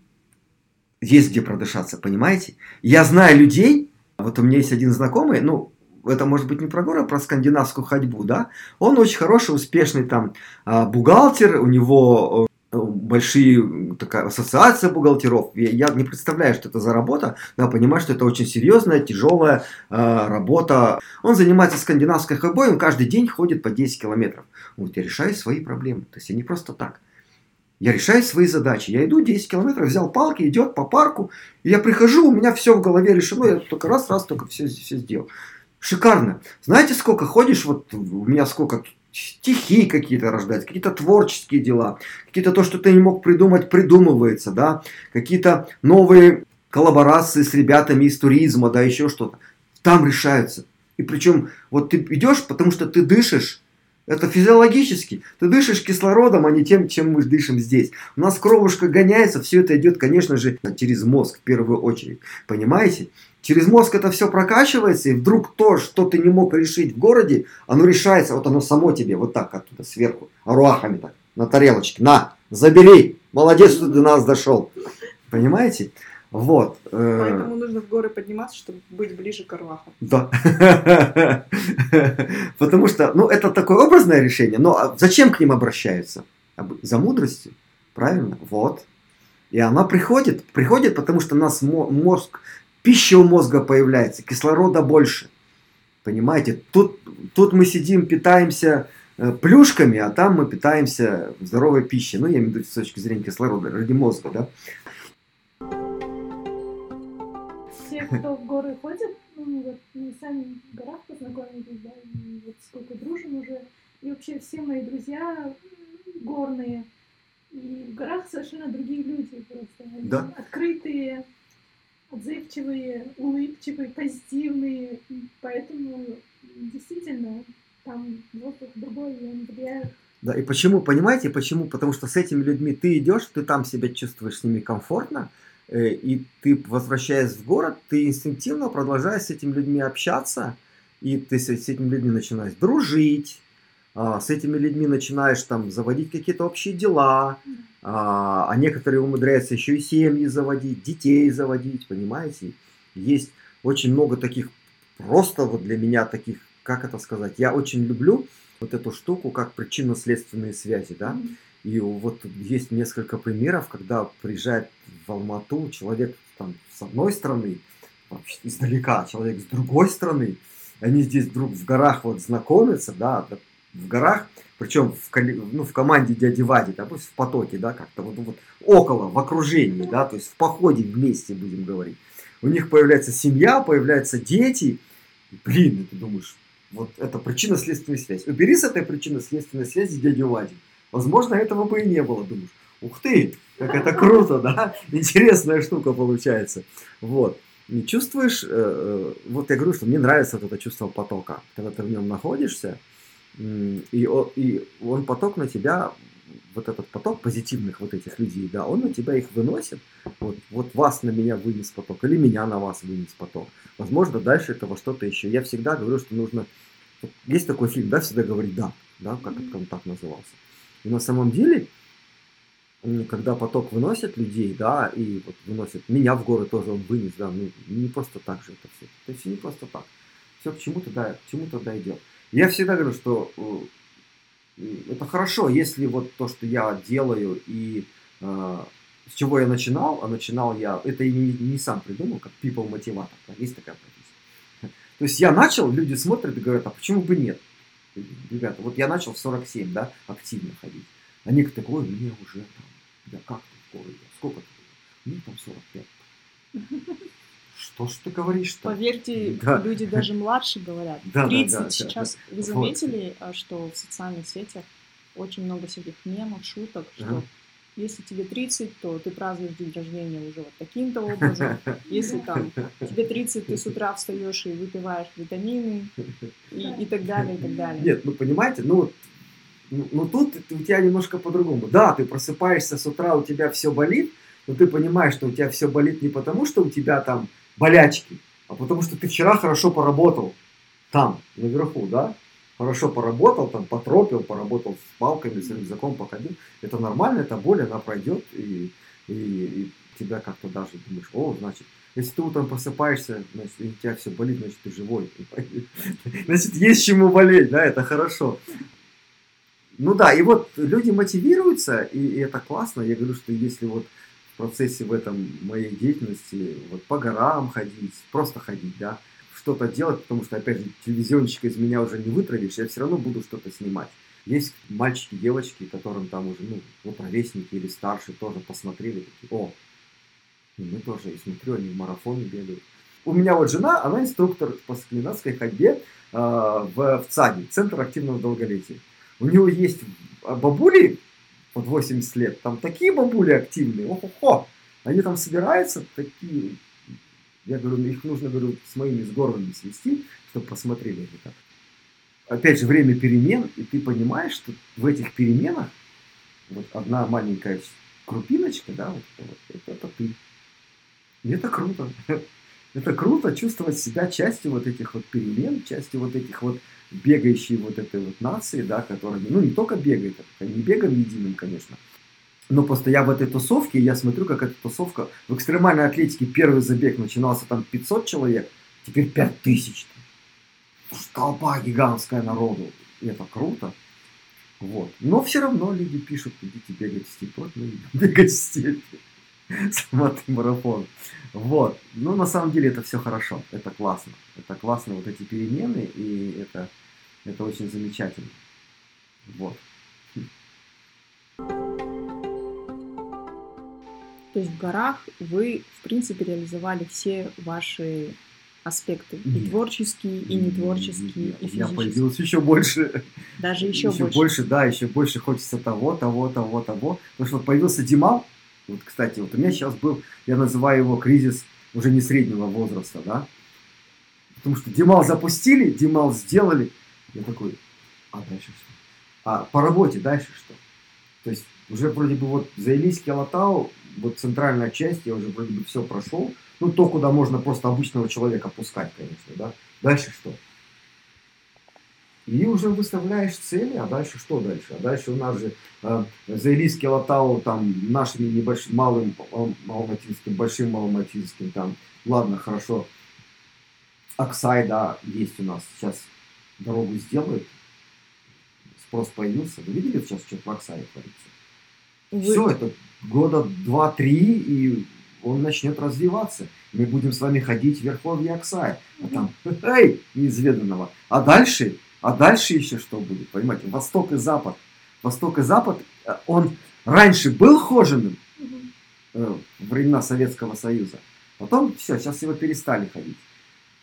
Speaker 2: есть где продышаться, понимаете? Я знаю людей, вот у меня есть один знакомый, ну, это может быть не про горы, а про скандинавскую ходьбу, да? Он очень хороший, успешный там а, бухгалтер, у него э, большие такая ассоциация бухгалтеров. Я, я не представляю, что это за работа, но понимаю, что это очень серьезная, тяжелая э, работа. Он занимается скандинавской ходьбой, он каждый день ходит по 10 километров. Вот я решаю свои проблемы. То есть я не просто так. Я решаю свои задачи. Я иду 10 километров, взял палки, идет по парку. И я прихожу, у меня все в голове решено. Я только раз-раз только все, все сделал. Шикарно. Знаете, сколько ходишь, вот у меня сколько стихи какие-то рождаются, какие-то творческие дела, какие-то то, что ты не мог придумать, придумывается, да, какие-то новые коллаборации с ребятами из туризма, да, еще что-то. Там решаются. И причем вот ты идешь, потому что ты дышишь, это физиологически. Ты дышишь кислородом, а не тем, чем мы дышим здесь. У нас кровушка гоняется, все это идет, конечно же, через мозг в первую очередь. Понимаете? Через мозг это все прокачивается, и вдруг то, что ты не мог решить в городе, оно решается, вот оно само тебе, вот так оттуда сверху, аруахами так, на тарелочке. На, забери, молодец, что ты до нас дошел. Понимаете? Вот.
Speaker 3: Э, Поэтому нужно в горы подниматься, чтобы быть ближе к Арваху.
Speaker 2: Да. Потому что, ну, это такое образное решение, но а зачем к ним обращаются? За мудростью, правильно? Вот. И она приходит, приходит, потому что нас мозг пища у мозга появляется, кислорода больше. Понимаете, тут, тут мы сидим, питаемся э, плюшками, а там мы питаемся здоровой пищей. Ну, я имею в виду с точки зрения кислорода, ради мозга, да.
Speaker 4: Все, кто в горы ходят, ну, вот мы сами в горах познакомились, да, и вот сколько дружим уже. И вообще все мои друзья горные. И в горах совершенно другие люди просто.
Speaker 2: Да.
Speaker 4: Открытые, отзывчивые, улыбчивые, позитивные. Поэтому действительно там воздух другой, и он влияет.
Speaker 2: Да, и почему, понимаете, почему? Потому что с этими людьми ты идешь, ты там себя чувствуешь с ними комфортно, э, и ты, возвращаясь в город, ты инстинктивно продолжаешь с этими людьми общаться, и ты с, с этими людьми начинаешь дружить, а, с этими людьми начинаешь там заводить какие-то общие дела, а, а некоторые умудряются еще и семьи заводить, детей заводить, понимаете? Есть очень много таких, просто вот для меня таких, как это сказать, я очень люблю вот эту штуку, как причинно-следственные связи, да? И вот есть несколько примеров, когда приезжает в Алмату человек там с одной стороны, вообще издалека, человек с другой стороны, они здесь вдруг в горах вот знакомятся, да, в горах, причем в, ну, в команде дяди Вади, да, пусть в потоке, да, как-то вот, вот около, в окружении, да, то есть в походе вместе, будем говорить. У них появляется семья, появляются дети. Блин, и ты думаешь, вот это причинно-следственная связь. Убери с этой причинно-следственной связи дядю Вади. Возможно, этого бы и не было, думаешь. Ух ты, как это круто, да? Интересная штука получается. Вот. Не чувствуешь, э, э, вот я говорю, что мне нравится вот это чувство потока. Когда ты в нем находишься, и, он, и он поток на тебя, вот этот поток позитивных вот этих людей, да, он на тебя их выносит. Вот, вот вас на меня вынес поток, или меня на вас вынес поток. Возможно, дальше этого что-то еще. Я всегда говорю, что нужно... Есть такой фильм, да, всегда говорить «да», да, как это он так назывался. И на самом деле, когда поток выносит людей, да, и вот выносит меня в горы тоже он вынес, да, ну, не просто так же это все. Это все не просто так. Все к чему-то, да, к чему-то да идет. Я всегда говорю, что э, это хорошо, если вот то, что я делаю и э, с чего я начинал, а начинал я, это и не, не сам придумал, как people мотиватор, да, есть такая профессия. То есть я начал, люди смотрят и говорят, а почему бы нет? Ребята, вот я начал в 47, да, активно ходить. А некоторые такой, мне уже там, да как ты в сколько ты? Мне там 45. Что ж ты говоришь-то?
Speaker 3: Поверьте, да. люди даже младше говорят. Да, 30 да, да, сейчас. Да, Вы заметили, вот. что в социальных сетях очень много всяких мемов, шуток, что ага. если тебе 30, то ты празднуешь день рождения уже вот таким-то образом. Если там тебе 30, ты с утра встаешь и выпиваешь витамины и, и так далее, и так далее.
Speaker 2: Нет, ну понимаете, ну ну, ну тут у тебя немножко по-другому. Да, ты просыпаешься с утра, у тебя все болит, но ты понимаешь, что у тебя все болит не потому, что у тебя там болячки, а потому что ты вчера хорошо поработал там, наверху, да, хорошо поработал, там потропил, поработал с палками, с рюкзаком походил, это нормально, эта боль, она пройдет, и, и, и тебя как-то даже думаешь, о, значит, если ты утром просыпаешься, значит, и у тебя все болит, значит, ты живой. Значит, есть чему болеть, да, это хорошо. Ну да, и вот люди мотивируются, и, и это классно. Я говорю, что если вот в процессе в этом моей деятельности вот по горам ходить, просто ходить, да, что-то делать, потому что, опять же, телевизионщика из меня уже не вытравишь, я все равно буду что-то снимать. Есть мальчики, девочки, которым там уже, ну, вот ровесники или старше тоже посмотрели, такие, о, и мы тоже, и смотрю, они в марафоне бегают. У меня вот жена, она инструктор по скандинавской ходьбе э, в, в ЦАГе, Центр активного долголетия. У него есть бабули под 80 лет, там такие бабули активные, о-хо-хо, они там собираются, такие, я говорю, их нужно, говорю, с моими с горлами свести, чтобы посмотрели это как. Опять же, время перемен, и ты понимаешь, что в этих переменах вот одна маленькая крупиночка, да, вот, вот это, это ты. И это круто. Это круто чувствовать себя частью вот этих вот перемен, частью вот этих вот бегающей вот этой вот нации, да, которыми, ну, не только бегает, это не бегаем единым, конечно, но просто я в этой тусовке, я смотрю, как эта тусовка, в экстремальной атлетике первый забег начинался там 500 человек, теперь 5000. Толпа гигантская народу. И это круто. Вот. Но все равно люди пишут, идите бегать в степь. Бегать в степь. Самотный марафон. Вот. Но на самом деле это все хорошо. Это классно. Это классно, вот эти перемены, и это, это очень замечательно. Вот.
Speaker 3: То есть в горах вы, в принципе, реализовали все ваши аспекты. И
Speaker 2: Нет.
Speaker 3: творческие, и нетворческие,
Speaker 2: Нет,
Speaker 3: и
Speaker 2: У меня
Speaker 3: физические.
Speaker 2: появилось еще больше.
Speaker 3: Даже еще, больше.
Speaker 2: больше. да, еще больше хочется того, того, того, того. Потому что вот появился Димал. Вот, кстати, вот у меня сейчас был, я называю его кризис уже не среднего возраста, да. Потому что Димал запустили, Димал сделали. Я такой, а дальше что? А по работе дальше что? То есть уже вроде бы вот за Илийский вот центральная часть, я уже вроде бы все прошел. Ну, то, куда можно просто обычного человека пускать, конечно, да. Дальше что? И уже выставляешь цели, а дальше что дальше? А дальше у нас же э, за Илийский Алатау там нашими небольшим, малым Ал- Алматинским, большим Алматинским, там, ладно, хорошо, Аксай, да, есть у нас, сейчас дорогу сделают, спрос появился. Вы видели сейчас, что в Аксае творится?
Speaker 3: Вы-
Speaker 2: Все, это года два-три, и он начнет развиваться. Мы будем с вами ходить в Верховье Аксая. А там, эй, неизведанного. А дальше, а дальше еще что будет? Понимаете, Восток и Запад. Восток и Запад, э, он раньше был хоженым э, времена Советского Союза. Потом все, сейчас его перестали ходить.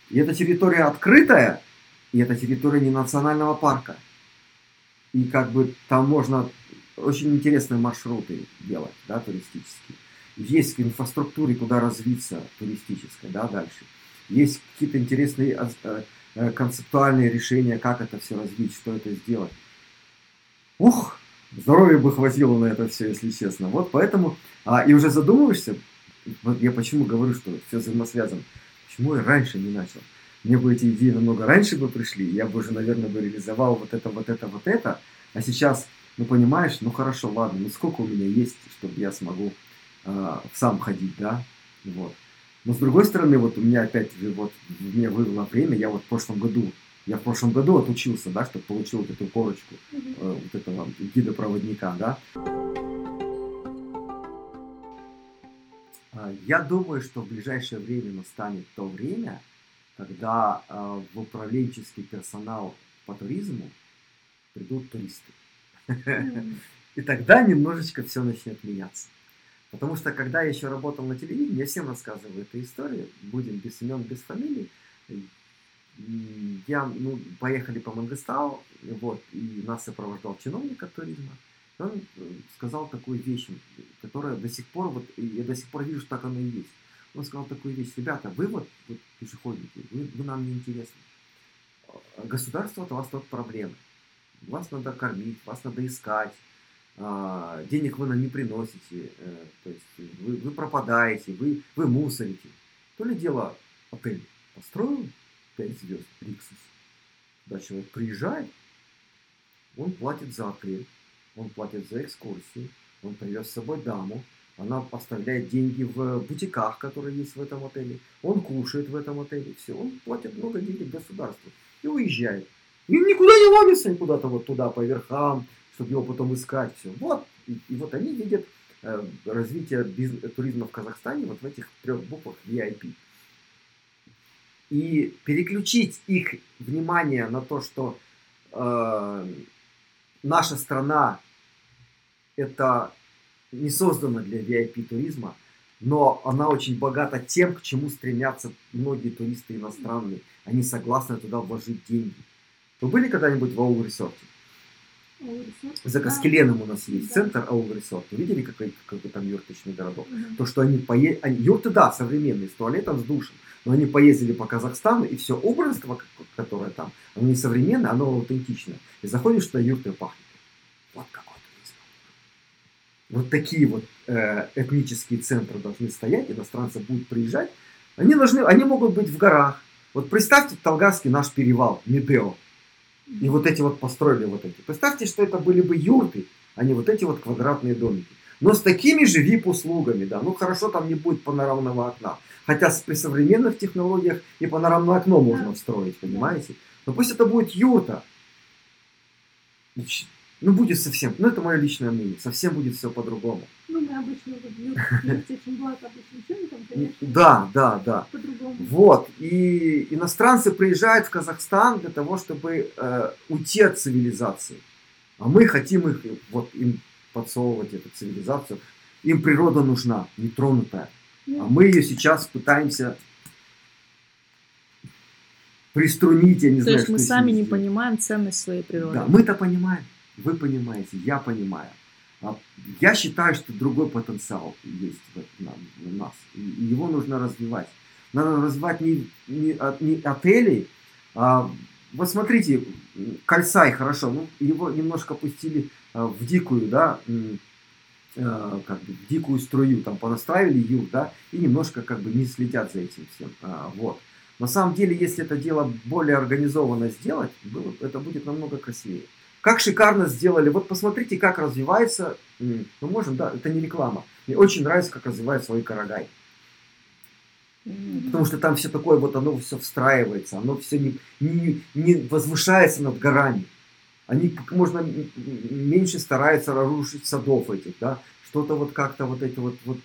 Speaker 2: И эта территория открытая, и это территория не национального парка. И как бы там можно очень интересные маршруты делать, да, туристические. Есть инфраструктуры, куда развиться туристической, да, дальше. Есть какие-то интересные э, концептуальные решения, как это все развить, что это сделать. Ух, здоровья бы хватило на это все, если честно. Вот поэтому, а, и уже задумываешься, вот я почему говорю, что все взаимосвязано. Почему я раньше не начал? Мне бы эти идеи намного раньше бы пришли, я бы уже, наверное, бы реализовал вот это, вот это, вот это. А сейчас, ну понимаешь, ну хорошо, ладно, ну сколько у меня есть, чтобы я смогу а, сам ходить, да, вот. Но с другой стороны, вот у меня опять вот мне вывело время, я вот в прошлом году, я в прошлом году отучился, да, чтобы получил вот эту корочку э, вот этого гида-проводника, да. А, Я думаю, что в ближайшее время настанет то время, когда э, в управленческий персонал по туризму придут туристы.
Speaker 4: Мгм.
Speaker 2: И тогда немножечко все начнет меняться. Потому что когда я еще работал на телевидении, я всем рассказываю эту историю, будем без имен, без фамилий. Я, ну, поехали по Мангостау, вот, и нас сопровождал чиновник от туризма. Он э, сказал такую вещь, которая до сих пор, вот, я до сих пор вижу, что так оно и есть. Он сказал такую вещь, ребята, вы вот, вот пешеходники, вы, вы нам не интересны. Государство от вас тут проблемы. Вас надо кормить, вас надо искать, денег вы нам не приносите, э, то есть вы, вы пропадаете, вы, вы мусорите. То ли дело отель построил 5 звезд, Риксус. Туда человек приезжает, он платит за отель, он платит за экскурсию, он привез с собой даму, она оставляет деньги в бутиках, которые есть в этом отеле, он кушает в этом отеле, все, он платит много денег государству и уезжает. И никуда не ломится, и куда-то вот туда по верхам, чтобы его потом искать. Все. Вот. И, и вот они видят э, развитие туризма в Казахстане вот в этих трех буквах VIP. И переключить их внимание на то, что э, наша страна это не создана для VIP-туризма, но она очень богата тем, к чему стремятся многие туристы иностранные. Они согласны туда вложить деньги. Вы были когда-нибудь в Аул Ресорте? За Каскеленом у нас есть да. центр Аул Resort. Видели, какой, какой там юрточный городок? Угу. То, что они поездили... Юрты, да, современные, с туалетом, с душем. Но они поездили по Казахстану, и все убранство, которое там, оно не современное, оно аутентичное. И заходишь туда, юрты пахнет. Вот какой туризм. Вот такие вот э, этнические центры должны стоять, иностранцы будут приезжать. Они, должны, они могут быть в горах. Вот представьте Толгарский наш перевал, Медео. И вот эти вот построили вот эти. Представьте, что это были бы юрты, а не вот эти вот квадратные домики. Но с такими же VIP-услугами, да. Ну хорошо, там не будет панорамного окна. Хотя при современных технологиях и панорамное окно можно встроить, понимаете? Но пусть это будет юрта. Ну, будет совсем, ну, это мое личное мнение, совсем будет все по-другому.
Speaker 4: Ну, мы обычно конечно.
Speaker 2: Да, да, да.
Speaker 4: По-другому.
Speaker 2: Вот, и иностранцы приезжают в Казахстан для того, чтобы э, уйти от цивилизации. А мы хотим их, вот, им подсовывать эту цивилизацию. Им природа нужна, нетронутая. А мы ее сейчас пытаемся приструнить, я не
Speaker 3: То
Speaker 2: знаю,
Speaker 3: есть
Speaker 2: что
Speaker 3: мы сами не
Speaker 2: сделать.
Speaker 3: понимаем ценность своей природы.
Speaker 2: Да, мы-то понимаем, вы понимаете, я понимаю. А Я считаю, что другой потенциал есть у нас. И и его нужно развивать. Надо развивать не, не, не отелей, а вот смотрите, м, Кальсай хорошо, ну, его немножко пустили а, в дикую, да, э, как бы в дикую струю, там понастраивали юг, да, и немножко как бы не следят за этим всем. А, вот. На самом деле, если это дело более организованно сделать, было- это будет намного красивее. Как шикарно сделали. Вот посмотрите, как развивается. Мы можем, да, это не реклама. Мне очень нравится, как развивается свой Карагай. Потому что там все такое, вот оно все встраивается, оно все не, не, не возвышается над горами. Они как можно меньше стараются разрушить садов этих, да, что-то вот как-то вот эти вот, вот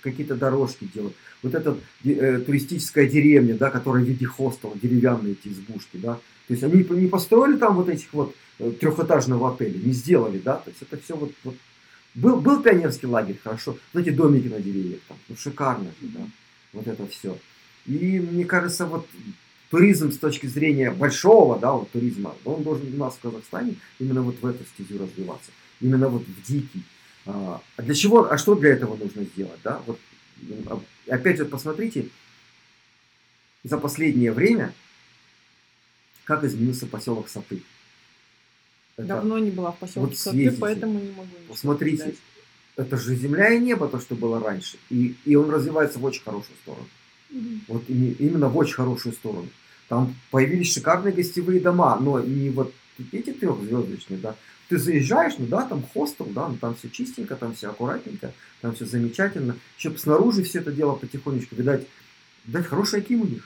Speaker 2: какие-то дорожки делают. Вот эта э, туристическая деревня, да, которая в виде хостела, деревянные эти избушки, да. То есть они не построили там вот этих вот трехэтажного отеля, не сделали, да, то есть это все вот, вот был, был пионерский лагерь, хорошо, эти домики на деревьях там, ну шикарно же, да, вот это все. И мне кажется, вот туризм с точки зрения большого, да, вот туризма, он должен у нас в Казахстане именно вот в эту стезю развиваться, именно вот в дикий. А а для чего, а что для этого нужно сделать, да? Вот а- опять вот посмотрите, за последнее время, как изменился поселок Саты. Это-
Speaker 3: Давно не была в поселке
Speaker 2: Вот съездите.
Speaker 3: поэтому не могу.
Speaker 2: Посмотрите,
Speaker 3: сказать.
Speaker 2: это же земля и небо, то, что было раньше. И, и он развивается в очень хорошую сторону.
Speaker 4: Мгм.
Speaker 2: Вот именно в очень хорошую сторону. Там появились шикарные гостевые дома, но не вот эти трехзвездочные, да. Ты заезжаешь, ну да, там хостел, да, ну там все чистенько, там все аккуратненько, там все замечательно. Еще снаружи все это дело потихонечку, видать, видать, хороший аким у них.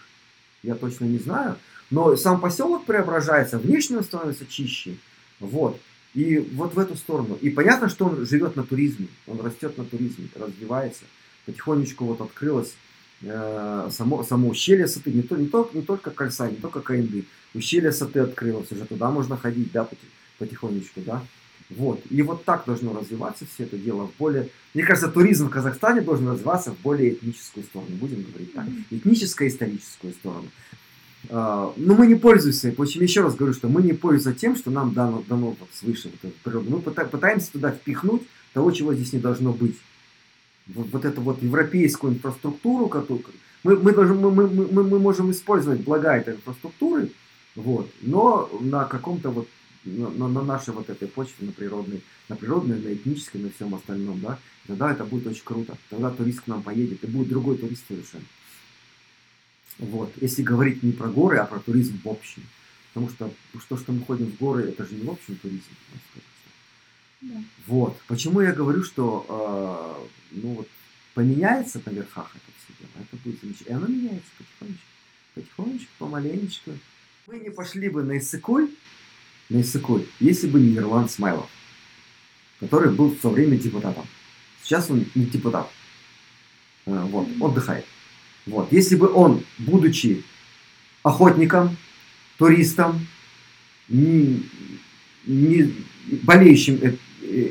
Speaker 2: Я точно не знаю. Но сам поселок преображается, внешне он становится чище. Вот. И вот в эту сторону. И понятно, что он живет на туризме. Он растет на туризме, развивается. Потихонечку вот открылось э, само, само ущелье Саты. Не, то, не, то, не только кольца, не только КНД. Ущелье Саты открылось. Уже туда можно ходить, да, поти- потихонечку, да. Вот. И вот так должно развиваться все это дело в более... Мне кажется, туризм в Казахстане должен развиваться в более этническую сторону. Будем говорить так. Этническо-историческую сторону. А, Но мы не пользуемся, в общем, еще раз говорю, что мы не пользуемся тем, что нам дано, дано свыше вот эту природу. Мы пыта- пытаемся туда впихнуть того, чего здесь не должно быть. Вот, вот эту вот европейскую инфраструктуру, которую мы, мы, должны, мы, мы, мы, мы можем использовать блага этой инфраструктуры, вот, но на каком-то вот на- на нашей вот этой почве, на природной, на природной, на этнической, на всем остальном, да, тогда это будет очень круто. Тогда турист к нам поедет, и будет другой турист совершенно. Вот. Если говорить не про горы, а про туризм в общем. Потому что то, что мы ходим в горы, это же не в общем туризм.
Speaker 4: Да.
Speaker 2: Вот. Почему я говорю, что э, ну вот поменяется на верхах это все дело. Это будет замечательно. И оно меняется потихонечку. Потихонечку, помаленечку. Мы не пошли бы на Иссыкуль, на Иссыкуль, если бы не Ирланд Смайлов. который был в то время депутатом. Сейчас он не депутат. Э, вот, отдыхает. Вот. Если бы он, будучи охотником, туристом, не, не болеющим э,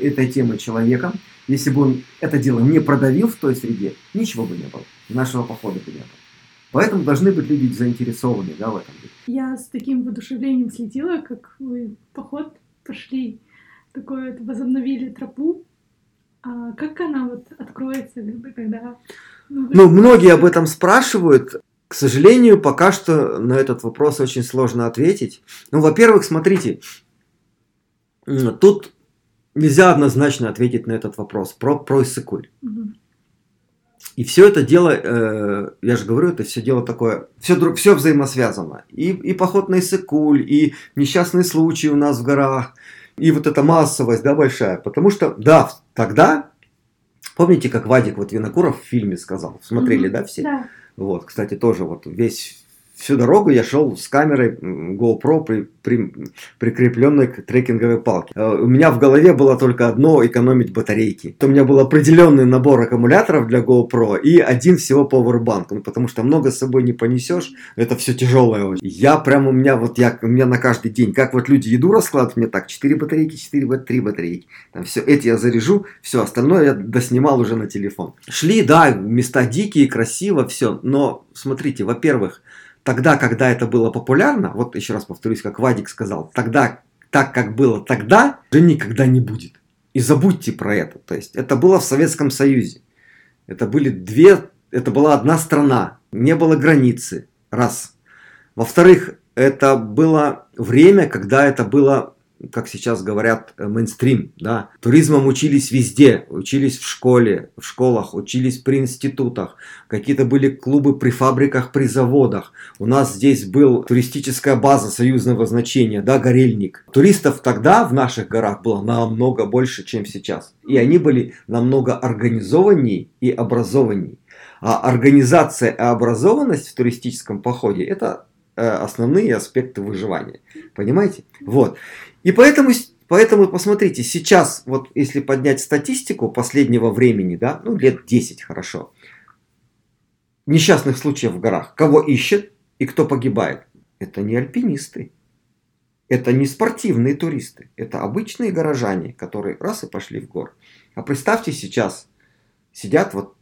Speaker 2: этой темой человеком, если бы он это дело не продавил в той среде, ничего бы не было. Нашего похода бы не было. Поэтому должны быть люди заинтересованы да, в этом.
Speaker 4: Я с таким воодушевлением следила, как вы поход пошли, такое возобновили тропу. А как она вот откроется, когда...
Speaker 2: Ну, многие об этом спрашивают. К сожалению, пока что на этот вопрос очень сложно ответить. Ну, во-первых, смотрите, тут нельзя однозначно ответить на этот вопрос про, про Иссыкуль. Угу. И все это дело, э, я же говорю, это все дело такое, все, все взаимосвязано. И, и поход на Иссыкуль, и несчастные случаи у нас в горах, и вот эта массовость, да, большая. Потому что, да, тогда, помните, как Вадик вот Винокуров в фильме сказал, смотрели, mm-hmm. да, все?
Speaker 4: Да.
Speaker 2: Вот, кстати, тоже вот весь всю дорогу я шел с камерой GoPro при, при, прикрепленной к трекинговой палке. Э, у меня в голове было только одно – экономить батарейки. У меня был определенный набор аккумуляторов для GoPro и один всего Powerbank, ну, потому что много с собой не понесешь, это все тяжелое. Я прям у меня вот, я, у меня на каждый день, как вот люди еду раскладывают, мне так, 4 батарейки, 4, 3 батарейки. Там все, эти я заряжу, все, остальное я доснимал уже на телефон. Шли, да, места дикие, красиво, все, но смотрите, во-первых, тогда, когда это было популярно, вот еще раз повторюсь, как Вадик сказал, тогда, так как было тогда, уже никогда не будет. И забудьте про это. То есть это было в Советском Союзе. Это были две, это была одна страна, не было границы. Раз. Во-вторых, это было время, когда это было как сейчас говорят, э, мейнстрим. Да? Туризмом учились везде. Учились в школе, в школах, учились при институтах. Какие-то были клубы при фабриках, при заводах. У нас здесь был туристическая база союзного значения, да, Горельник. Туристов тогда в наших горах было намного больше, чем сейчас. И они были намного организованнее и образованнее. А организация и образованность в туристическом походе – это э, основные аспекты выживания. Понимаете? Вот. И поэтому, поэтому посмотрите, сейчас, вот если поднять статистику последнего времени, да, ну лет 10 хорошо, несчастных случаев в горах, кого ищет и кто погибает, это не альпинисты, это не спортивные туристы, это обычные горожане, которые раз и пошли в горы. А представьте сейчас, сидят вот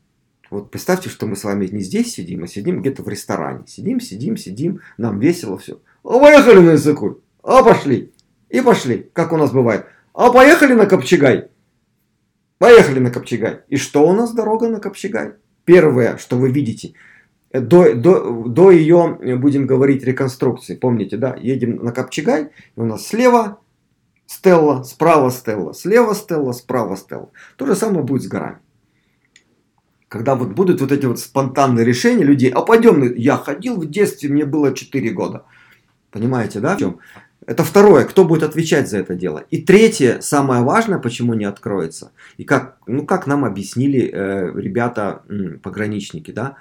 Speaker 2: вот представьте, что мы с вами не здесь сидим, а сидим где-то в ресторане. Сидим, сидим, сидим, нам весело все. А поехали на языку, а пошли. И пошли, как у нас бывает. А поехали на Копчегай. Поехали на Копчегай. И что у нас дорога на Копчегай? Первое, что вы видите, до, до, до ее, будем говорить, реконструкции. Помните, да? Едем на Копчегай, и у нас слева Стелла, справа Стелла, слева Стелла, справа Стелла. То же самое будет с горами. Когда вот будут вот эти вот спонтанные решения людей, а пойдем, я ходил в детстве, мне было 4 года. Понимаете, да? Это второе, кто будет отвечать за это дело. И третье, самое важное, почему не откроется. И как, ну, как нам объяснили э, ребята, м, пограничники, да,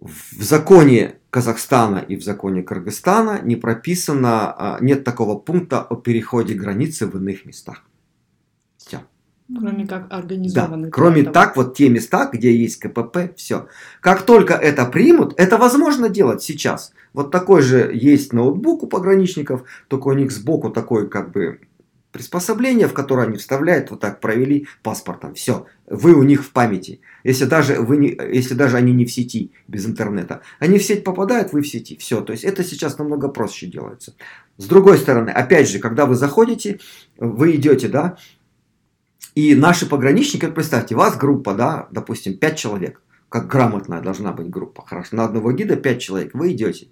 Speaker 2: в законе Казахстана и в законе Кыргызстана не прописано, а, нет такого пункта о переходе границы в иных местах.
Speaker 3: Кроме как организованных.
Speaker 2: Да, кроме так, вот те места, где есть КПП, все. Как только это примут, это возможно делать сейчас. Вот такой же есть ноутбук у пограничников, только у них сбоку такой как бы приспособление, в которое они вставляют, вот так провели паспортом. Все, вы у них в памяти. Если даже, вы не, если даже они не в сети, без интернета. Они в сеть попадают, вы в сети. Все, то есть это сейчас намного проще делается. С другой стороны, опять же, когда вы заходите, вы идете, да, и наши пограничники, представьте, вас группа, да, допустим, 5 человек как грамотная должна быть группа. Хорошо, на одного гида 5 человек. Вы идете.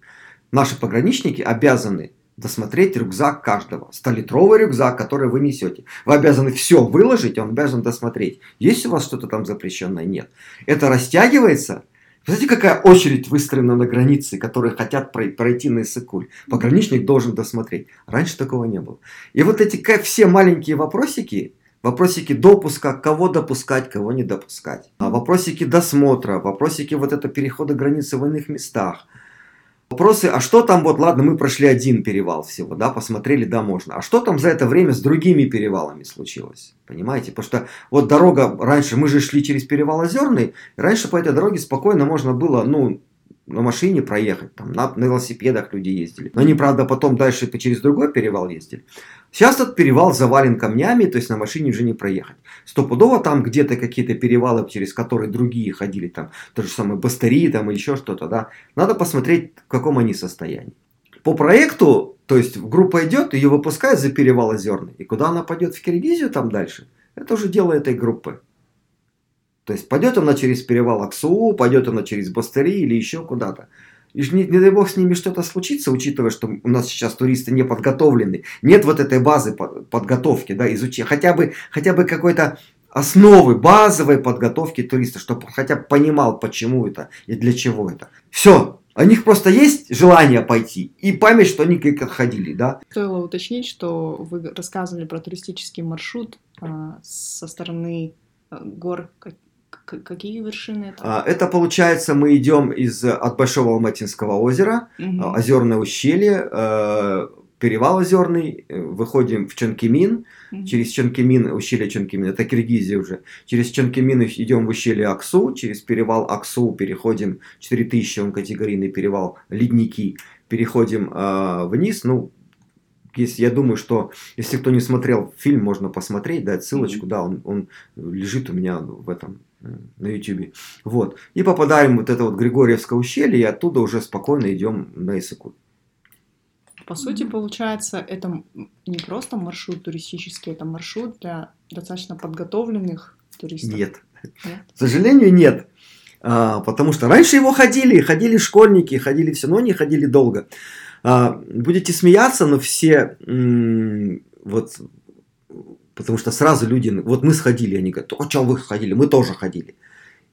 Speaker 2: Наши пограничники обязаны досмотреть рюкзак каждого. 100-литровый рюкзак, который вы несете. Вы обязаны все выложить, он обязан досмотреть. Есть у вас что-то там запрещенное? Нет. Это растягивается. Знаете, какая очередь выстроена на границе, которые хотят пройти на Иссыкуль? Пограничник должен досмотреть. Раньше такого не было. И вот эти все маленькие вопросики, Вопросики допуска, кого допускать, кого не допускать. А вопросики досмотра, вопросики вот это перехода границы в иных местах. Вопросы, а что там, вот ладно, мы прошли один перевал всего, да, посмотрели, да, можно. А что там за это время с другими перевалами случилось? Понимаете? Потому что вот дорога, раньше мы же шли через перевал Озерный, раньше по этой дороге спокойно можно было, ну, на машине проехать, там, на, на велосипедах люди ездили. Но они, правда, потом дальше через другой перевал ездили. Сейчас этот перевал завален камнями, то есть на машине уже не проехать. Стопудово там где-то какие-то перевалы, через которые другие ходили, там, то же самое Бастари, там, или еще что-то, да. Надо посмотреть, в каком они состоянии. По проекту, то есть группа идет, ее выпускают за перевал Озерный. И куда она пойдет в Киргизию там дальше, это уже дело этой группы. То есть пойдет она через перевал Аксу, пойдет она через Бастари или еще куда-то. И не, не дай бог с ними что-то случится, учитывая, что у нас сейчас туристы не подготовлены. Нет вот этой базы подготовки, да, изучи, хотя бы, хотя бы какой-то основы базовой подготовки туриста, чтобы он хотя бы понимал, почему это и для чего это. Все, у них просто есть желание пойти и память, что они как ходили, да.
Speaker 3: Стоило уточнить, что вы рассказывали про туристический маршрут а, со стороны а, гор Какие вершины это?
Speaker 2: А, это получается, мы идем из от Большого Алматинского озера, угу. Озерное ущелье, э, перевал Озерный, э, выходим в Чонкимин, угу. через Чонкимин, ущелье Чонкимин, это Киргизия уже, через Чонкимин идем в ущелье Аксу, через перевал Аксу переходим, 4000 он категорийный перевал, ледники, переходим э, вниз, ну, если, я думаю, что если кто не смотрел фильм, можно посмотреть, дать ссылочку, mm-hmm. да, он, он лежит у меня в этом на YouTube. Вот. И попадаем вот это вот Григорьевское ущелье, и оттуда уже спокойно идем на Исаку.
Speaker 3: По сути, получается, это не просто маршрут туристический, это маршрут для достаточно подготовленных туристов.
Speaker 2: Нет. нет? К сожалению, нет. А, потому что раньше его ходили, ходили школьники, ходили все, но не ходили долго. А, будете смеяться, но все м- вот Потому что сразу люди, вот мы сходили, они говорят, о чем вы ходили, мы тоже ходили.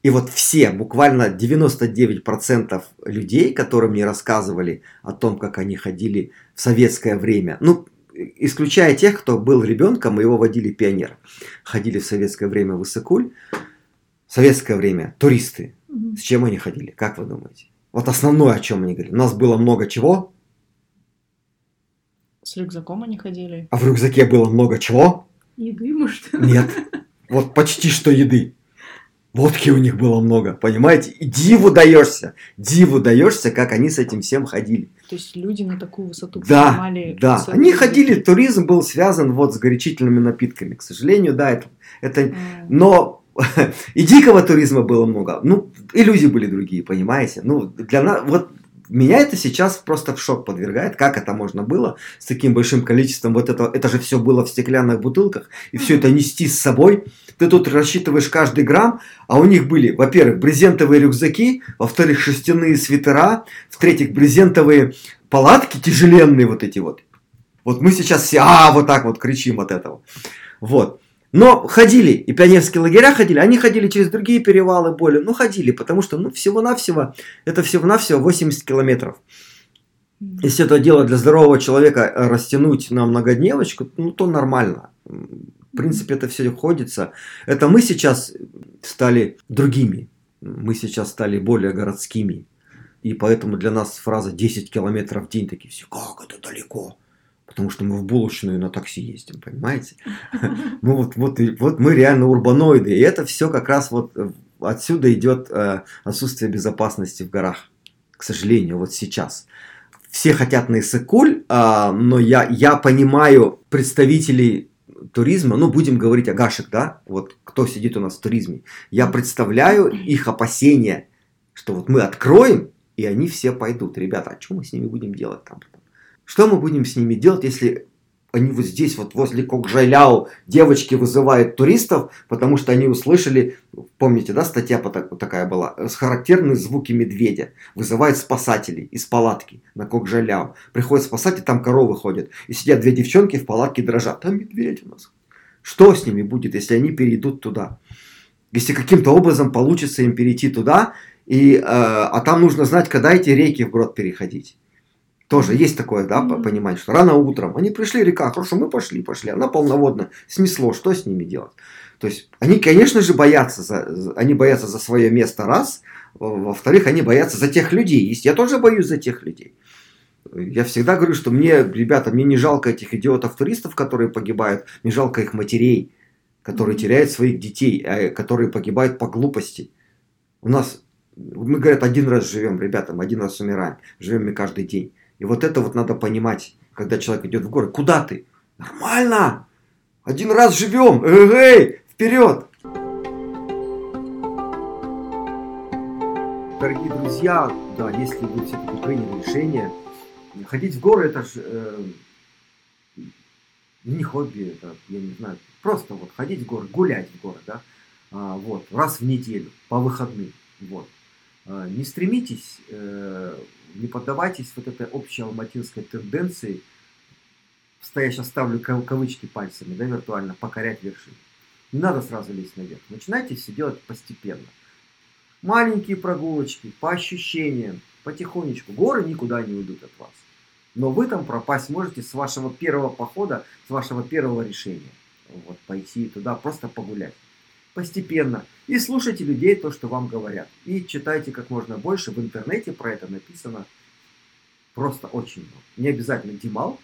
Speaker 2: И вот все, буквально 99% людей, которые мне рассказывали о том, как они ходили в советское время, ну, исключая тех, кто был ребенком, мы его водили пионер, ходили в советское время в Иссыкуль, в советское время туристы. С чем они ходили? Как вы думаете? Вот основное, о чем они говорили. У нас было много чего.
Speaker 3: С рюкзаком они ходили.
Speaker 2: А в рюкзаке было много чего?
Speaker 4: Еды, может?
Speaker 2: Нет. Вот почти что еды. Водки у них было много, понимаете? И диву даешься, диву даешься, как они с этим всем ходили.
Speaker 3: То есть люди на такую высоту
Speaker 2: да, поднимали. Да, они ходили, туризм был связан вот с горячительными напитками. К сожалению, да, это, это mm. но и дикого туризма было много. Ну, иллюзии были другие, понимаете? Ну, для нас, вот меня это сейчас просто в шок подвергает, как это можно было с таким большим количеством, вот это, это же все было в стеклянных бутылках, и все это нести с собой. Ты тут рассчитываешь каждый грамм, а у них были, во-первых, брезентовые рюкзаки, во-вторых, шерстяные свитера, в-третьих, брезентовые палатки тяжеленные вот эти вот. Вот мы сейчас все, а, вот так вот кричим от этого. Вот. Но ходили, и пионерские лагеря ходили, они ходили через другие перевалы более, ну ходили, потому что ну, всего-навсего, это всего-навсего 80 километров. Если это дело для здорового человека э, растянуть на многодневочку, ну то нормально. В принципе, это все ходится. Это мы сейчас стали другими. Мы сейчас стали более городскими. И поэтому для нас фраза 10 километров в день такие все, как это далеко потому что мы в булочную на такси ездим, понимаете? Ну вот, вот, вот мы реально урбаноиды, и это все как раз вот э, отсюда идет э, отсутствие безопасности в горах, к сожалению, вот сейчас. Все хотят на Иссыкуль, а, но я, я понимаю представителей туризма, ну, будем говорить о гашек, да, вот кто сидит у нас в туризме, я представляю их опасения, что вот мы откроем, и они все пойдут. Ребята, а что мы с ними будем делать там? Что мы будем с ними делать, если они вот здесь, вот возле Кокжайляо, девочки вызывают туристов, потому что они услышали, помните, да, статья такая была, с характерные звуки медведя. Вызывают спасателей из палатки на Кокжайляо. Приходят спасатели, там коровы ходят. И сидят две девчонки в палатке дрожат. Там медведь у нас. Что с ними будет, если они перейдут туда? Если каким-то образом получится им перейти туда, и, э, а там нужно знать, когда эти реки в брод переходить. Тоже есть такое, да, mm-hmm. понимание, что рано утром они пришли, река, хорошо, мы пошли, пошли, она полноводна, снесло, что с ними делать? То есть они, конечно же, боятся за, они боятся за свое место раз, во-вторых, они боятся за тех людей. Я тоже боюсь за тех людей. Я всегда говорю, что мне, ребята, мне не жалко этих идиотов-туристов, которые погибают, мне жалко их матерей, которые теряют своих детей, а, которые погибают по глупости. У нас, мы, говорят, один раз живем, ребята, один раз умираем, живем мы каждый день. И вот это вот надо понимать, когда человек идет в горы. Куда ты? Нормально! Один раз живем! Эй, вперед! Дорогие друзья, да, если вы все-таки приняли решение, ходить в горы это же э, не хобби, это, я не знаю, просто вот ходить в горы, гулять в горы, да, а, вот, раз в неделю, по выходным, вот. А, не стремитесь, э, не поддавайтесь вот этой общей алматинской тенденции, я сейчас ставлю кавычки пальцами, да, виртуально, покорять вершины. Не надо сразу лезть наверх. Начинайте все делать постепенно. Маленькие прогулочки, по ощущениям, потихонечку. Горы никуда не уйдут от вас. Но вы там пропасть можете с вашего первого похода, с вашего первого решения. Вот, пойти туда, просто погулять. Постепенно. И слушайте людей то, что вам говорят. И читайте как можно больше. В интернете про это написано просто очень много. Не обязательно Димал,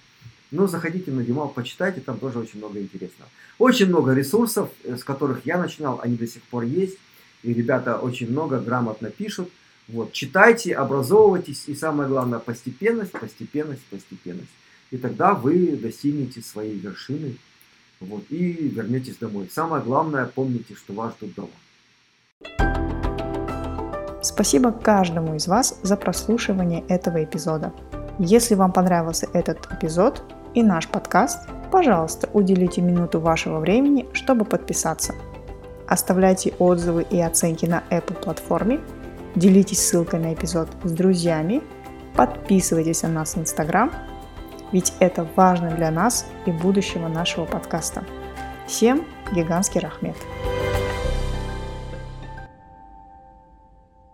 Speaker 2: но заходите на Димал, почитайте, там тоже очень много интересного. Очень много ресурсов, э, с которых я начинал, они до сих пор есть. И ребята очень много грамотно пишут. Вот, читайте, образовывайтесь, и самое главное, постепенность, постепенность, постепенность. И тогда вы достигнете своей вершины, вот, и вернетесь домой. Самое главное, помните, что вас ждут дома.
Speaker 3: Спасибо каждому из вас за прослушивание этого эпизода. Если вам понравился этот эпизод и наш подкаст, пожалуйста, уделите минуту вашего времени, чтобы подписаться. Оставляйте отзывы и оценки на Apple платформе – Делитесь ссылкой на эпизод с друзьями. Подписывайтесь на нас в Instagram, ведь это важно для нас и будущего нашего подкаста. Всем гигантский рахмет!